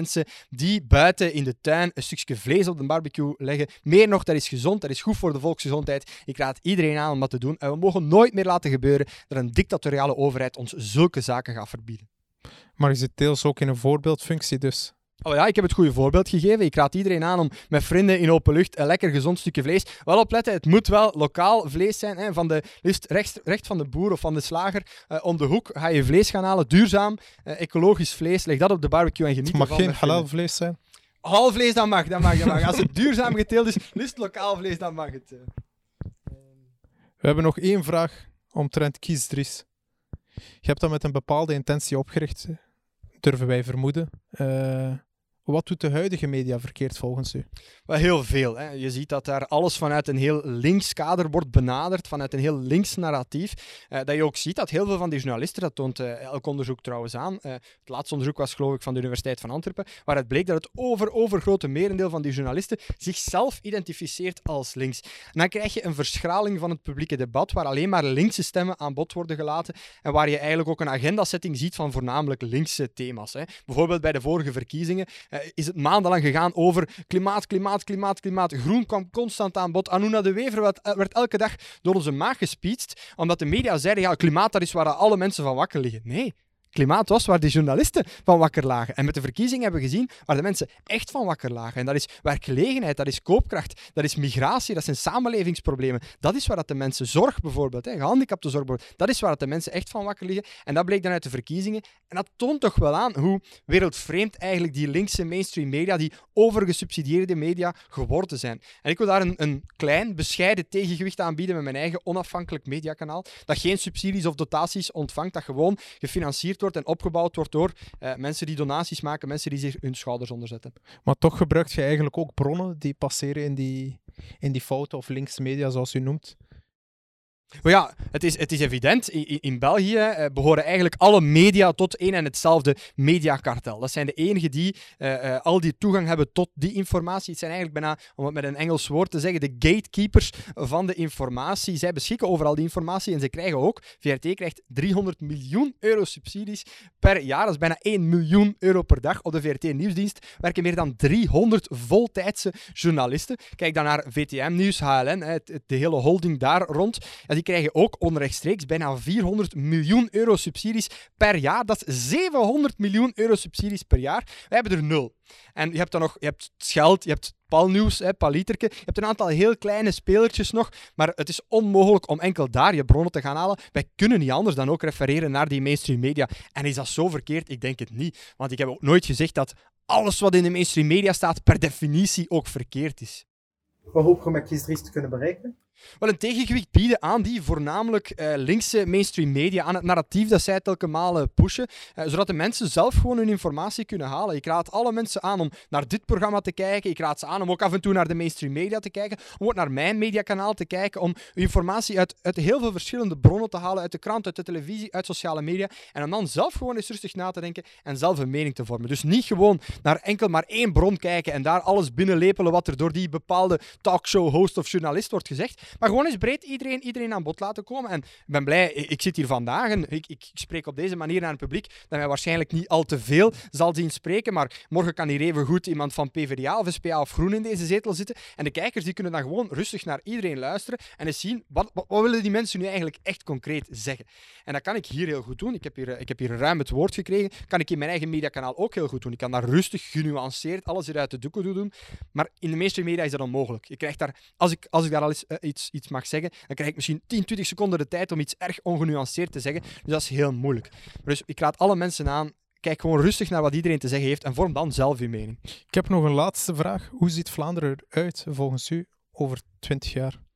die buiten in de tuin een stukje vlees op de barbecue leggen. Meer nog, dat is gezond, dat is goed voor de volksgezondheid. Ik raad iedereen aan om dat te doen. En we mogen nooit meer laten gebeuren dat een dictatoriale overheid ons zulke zaken gaat verbieden. Maar je zit deels ook in een voorbeeldfunctie dus. Oh ja, ik heb het goede voorbeeld gegeven. Ik raad iedereen aan om met vrienden in open lucht een lekker gezond stukje vlees. Wel opletten, het moet wel lokaal vlees zijn. Hè, van de, liefst recht, recht van de boer of van de slager. Uh, om de hoek ga je vlees gaan halen. Duurzaam, uh, ecologisch vlees. Leg dat op de barbecue en geniet ervan. Het mag geen halal vlees zijn? Halal vlees, dan mag, dat mag, dat mag. Als het duurzaam geteeld is, liefst lokaal vlees, dan mag het. Uh. We hebben nog één vraag omtrent kiesdries. Je hebt dat met een bepaalde intentie opgericht, durven wij vermoeden. Uh, wat doet de huidige media verkeerd volgens u? Wel heel veel. Hè. Je ziet dat daar alles vanuit een heel links kader wordt benaderd, vanuit een heel links narratief. Uh, dat je ook ziet dat heel veel van die journalisten, dat toont uh, elk onderzoek trouwens aan. Uh, het laatste onderzoek was geloof ik van de Universiteit van Antwerpen, waar het bleek dat het over, overgrote merendeel van die journalisten zichzelf identificeert als links. En dan krijg je een verschraling van het publieke debat, waar alleen maar linkse stemmen aan bod worden gelaten en waar je eigenlijk ook een agendasetting ziet van voornamelijk linkse thema's. Hè. Bijvoorbeeld bij de vorige verkiezingen eh, is het maandenlang gegaan over klimaat, klimaat, klimaat, klimaat. Groen kwam constant aan bod. Anuna de Wever werd, eh, elke dag door onze maag gespietst, omdat de media zeiden, ja, klimaat, dat is waar alle mensen van wakker liggen. Nee, klimaat was waar die journalisten van wakker lagen. En met de verkiezingen hebben we gezien waar de mensen echt van wakker lagen. En dat is werkgelegenheid, dat is koopkracht, dat is migratie, dat zijn samenlevingsproblemen. Dat is waar dat de mensen zorg bijvoorbeeld, hè, gehandicapte zorg dat is waar dat de mensen echt van wakker liggen. En dat bleek dan uit de verkiezingen. En dat toont toch wel aan hoe wereldvreemd eigenlijk die linkse mainstream media, die overgesubsidieerde media geworden zijn. En ik wil daar een, een klein, bescheiden tegengewicht aan bieden met mijn eigen onafhankelijk mediakanaal, dat geen subsidies of dotaties ontvangt, dat gewoon gefinancierd wordt en opgebouwd wordt door uh, mensen die donaties maken, mensen die zich hun schouders onderzetten. Maar toch gebruikt je eigenlijk ook bronnen die passeren in die, in die fouten of links media, zoals u noemt? Maar ja, het is, het is evident. In, in België eh, behoren eigenlijk alle media tot één en hetzelfde mediakartel. Dat zijn de enigen die eh, eh, al die toegang hebben tot die informatie. Het zijn eigenlijk bijna, om het met een Engels woord te zeggen, de gatekeepers van de informatie. Zij beschikken over al die informatie en ze krijgen ook, VRT krijgt 300 miljoen euro subsidies per jaar. Dat is bijna 1 miljoen euro per dag. Op de VRT Nieuwsdienst werken meer dan 300 voltijdse journalisten. Kijk dan naar VTM Nieuws, HLN, de hele holding daar rond. En die krijgen ook onrechtstreeks bijna 400 miljoen euro subsidies per jaar. Dat is 700 miljoen euro subsidies per jaar. Wij hebben er nul. En je hebt dan nog je hebt Scheld, je hebt Palnieuws, hè. Je hebt een aantal heel kleine spelertjes nog, maar het is onmogelijk om enkel daar je bronnen te gaan halen. Wij kunnen niet anders dan ook refereren naar die mainstream media. En is dat zo verkeerd? Ik denk het niet. Want ik heb ook nooit gezegd dat alles wat in de mainstream media staat per definitie ook verkeerd is. Wat hoop je met kiesdries te kunnen bereiken? Wel een tegengewicht bieden aan die voornamelijk uh, linkse mainstream media, aan het narratief dat zij telke malen pushen, uh, zodat de mensen zelf gewoon hun informatie kunnen halen. Ik raad alle mensen aan om naar dit programma te kijken. Ik raad ze aan om ook af en toe naar de mainstream media te kijken, om ook naar mijn mediakanaal te kijken, om informatie uit, uit heel veel verschillende bronnen te halen, uit de krant, uit de televisie, uit sociale media, en om dan zelf gewoon eens rustig na te denken en zelf een mening te vormen. Dus niet gewoon naar enkel maar één bron kijken en daar alles binnenlepelen wat er door die bepaalde talkshow-host of journalist wordt gezegd, maar gewoon eens breed iedereen, iedereen aan bod laten komen. En ik ben blij, ik, zit hier vandaag en ik, ik, spreek op deze manier naar het publiek dat mij waarschijnlijk niet al te veel zal zien spreken. Maar morgen kan hier even goed iemand van PvdA of SPA of Groen in deze zetel zitten. En de kijkers die kunnen dan gewoon rustig naar iedereen luisteren en eens zien wat, wat, willen die mensen nu eigenlijk echt concreet zeggen. En dat kan ik hier heel goed doen. Ik heb hier, ik heb hier ruim het woord gekregen. Kan ik in mijn eigen mediakanaal ook heel goed doen. Ik kan daar rustig, genuanceerd alles eruit de doeken doen. Maar in de meeste media is dat onmogelijk. Je krijgt daar, als ik, als ik daar al eens uh, iets, iets mag zeggen, dan krijg ik misschien 10, 20 seconden de tijd om iets erg ongenuanceerd te zeggen. Dus dat is heel moeilijk. Dus ik raad alle mensen aan, kijk gewoon rustig naar wat iedereen te zeggen heeft en vorm dan zelf uw mening. Ik heb nog een laatste vraag. Hoe ziet Vlaanderen eruit volgens u over 20 jaar?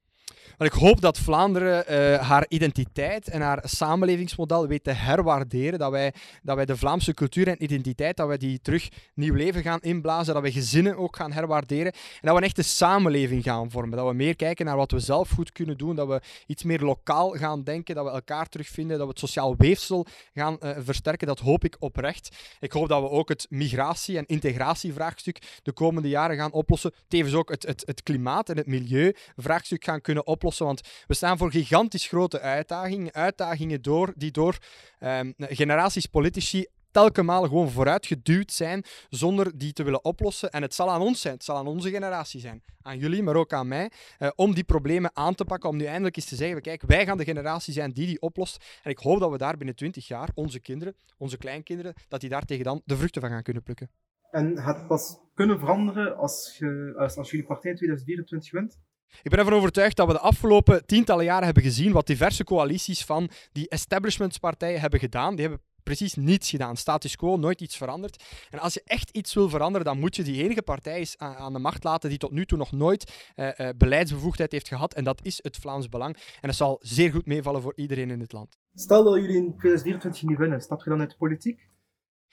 Ik hoop dat Vlaanderen uh, haar identiteit en haar samenlevingsmodel weet te herwaarderen. Dat wij, dat wij de Vlaamse cultuur en identiteit, dat wij die terug nieuw leven gaan inblazen. Dat wij gezinnen ook gaan herwaarderen. En dat we een echte samenleving gaan vormen. Dat we meer kijken naar wat we zelf goed kunnen doen. Dat we iets meer lokaal gaan denken. Dat we elkaar terugvinden. Dat we het sociaal weefsel gaan uh, versterken. Dat hoop ik oprecht. Ik hoop dat we ook het migratie- en integratievraagstuk de komende jaren gaan oplossen. Tevens ook het, het, het klimaat- en het milieuvraagstuk gaan kunnen oplossen want we staan voor gigantisch grote uitdagingen. Uitdagingen door, die door ehm, generaties politici telkens gewoon vooruitgeduwd zijn zonder die te willen oplossen. En het zal aan ons zijn, het zal aan onze generatie zijn, aan jullie, maar ook aan mij, eh, om die problemen aan te pakken, om nu eindelijk eens te zeggen, kijk, wij gaan de generatie zijn die die oplost. En ik hoop dat we daar binnen 20 jaar, onze kinderen, onze kleinkinderen, dat die daar tegen dan de vruchten van gaan kunnen plukken. En het pas kunnen veranderen als, als, als jullie partij in 2024 wint? Ik ben ervan overtuigd dat we de afgelopen tientallen jaren hebben gezien wat diverse coalities van die establishmentspartijen hebben gedaan. Die hebben precies niets gedaan. Status quo, nooit iets veranderd. En als je echt iets wil veranderen, dan moet je die enige partij aan de macht laten die tot nu toe nog nooit uh, uh, beleidsbevoegdheid heeft gehad. En dat is het Vlaams Belang. En dat zal zeer goed meevallen voor iedereen in het land. Stel dat jullie in 2024 niet winnen, stap je dan uit de politiek?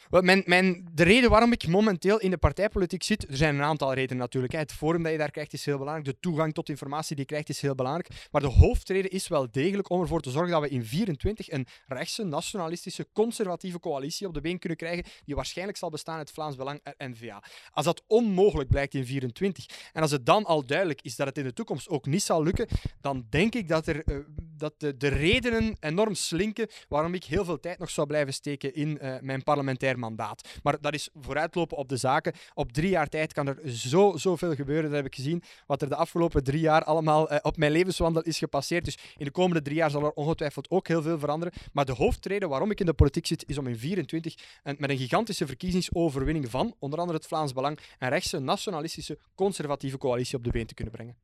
Mijn, de reden waarom ik momenteel in de partijpolitiek zit, er zijn een aantal redenen natuurlijk. Het forum dat je daar krijgt is heel belangrijk. De toegang tot informatie die je krijgt is heel belangrijk. Maar de hoofdreden is wel degelijk om ervoor te zorgen dat we in 24 een rechtse, nationalistische, conservatieve coalitie op de been kunnen krijgen, die waarschijnlijk zal bestaan uit Vlaams Belang en N-VA. Als dat onmogelijk blijkt in 24 en als het dan al duidelijk is dat het in de toekomst ook niet zal lukken, dan denk ik dat, er, uh, dat de, de, redenen enorm slinken waarom ik heel veel tijd nog zou blijven steken in uh, mijn parlementaire mandaat. Maar dat is vooruitlopen op de zaken. Op drie jaar tijd kan er zo, zoveel gebeuren. Dat heb ik gezien. Wat er de afgelopen drie jaar allemaal eh, op mijn levenswandel is gepasseerd. Dus in de komende drie jaar zal er ongetwijfeld ook heel veel veranderen. Maar de hoofdreden waarom ik in de politiek zit, is om in 24 en met een gigantische verkiezingsoverwinning van onder andere het Vlaams Belang een rechtse, nationalistische, conservatieve coalitie op de been te kunnen brengen.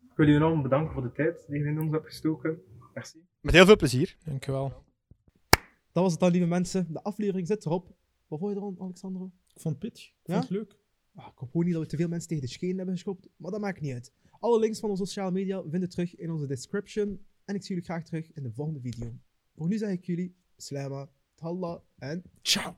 Ik wil u enorm bedanken voor de tijd die je in ons hebt gestoken. Merci. Met heel veel plezier. Dankjewel. Dat was het dan, lieve mensen. De aflevering zit erop. Wat vond je ervan, Alexandro? Ik vond het pitch. Ik Ja? vond het leuk. Ah, ik hoop gewoon niet dat we te veel mensen tegen de schenen hebben geschopt, maar dat maakt niet uit. Alle links van onze sociale media vinden terug in onze description. En ik zie jullie graag terug in de volgende video. Voor nu zeg ik jullie, slama, talla en ciao!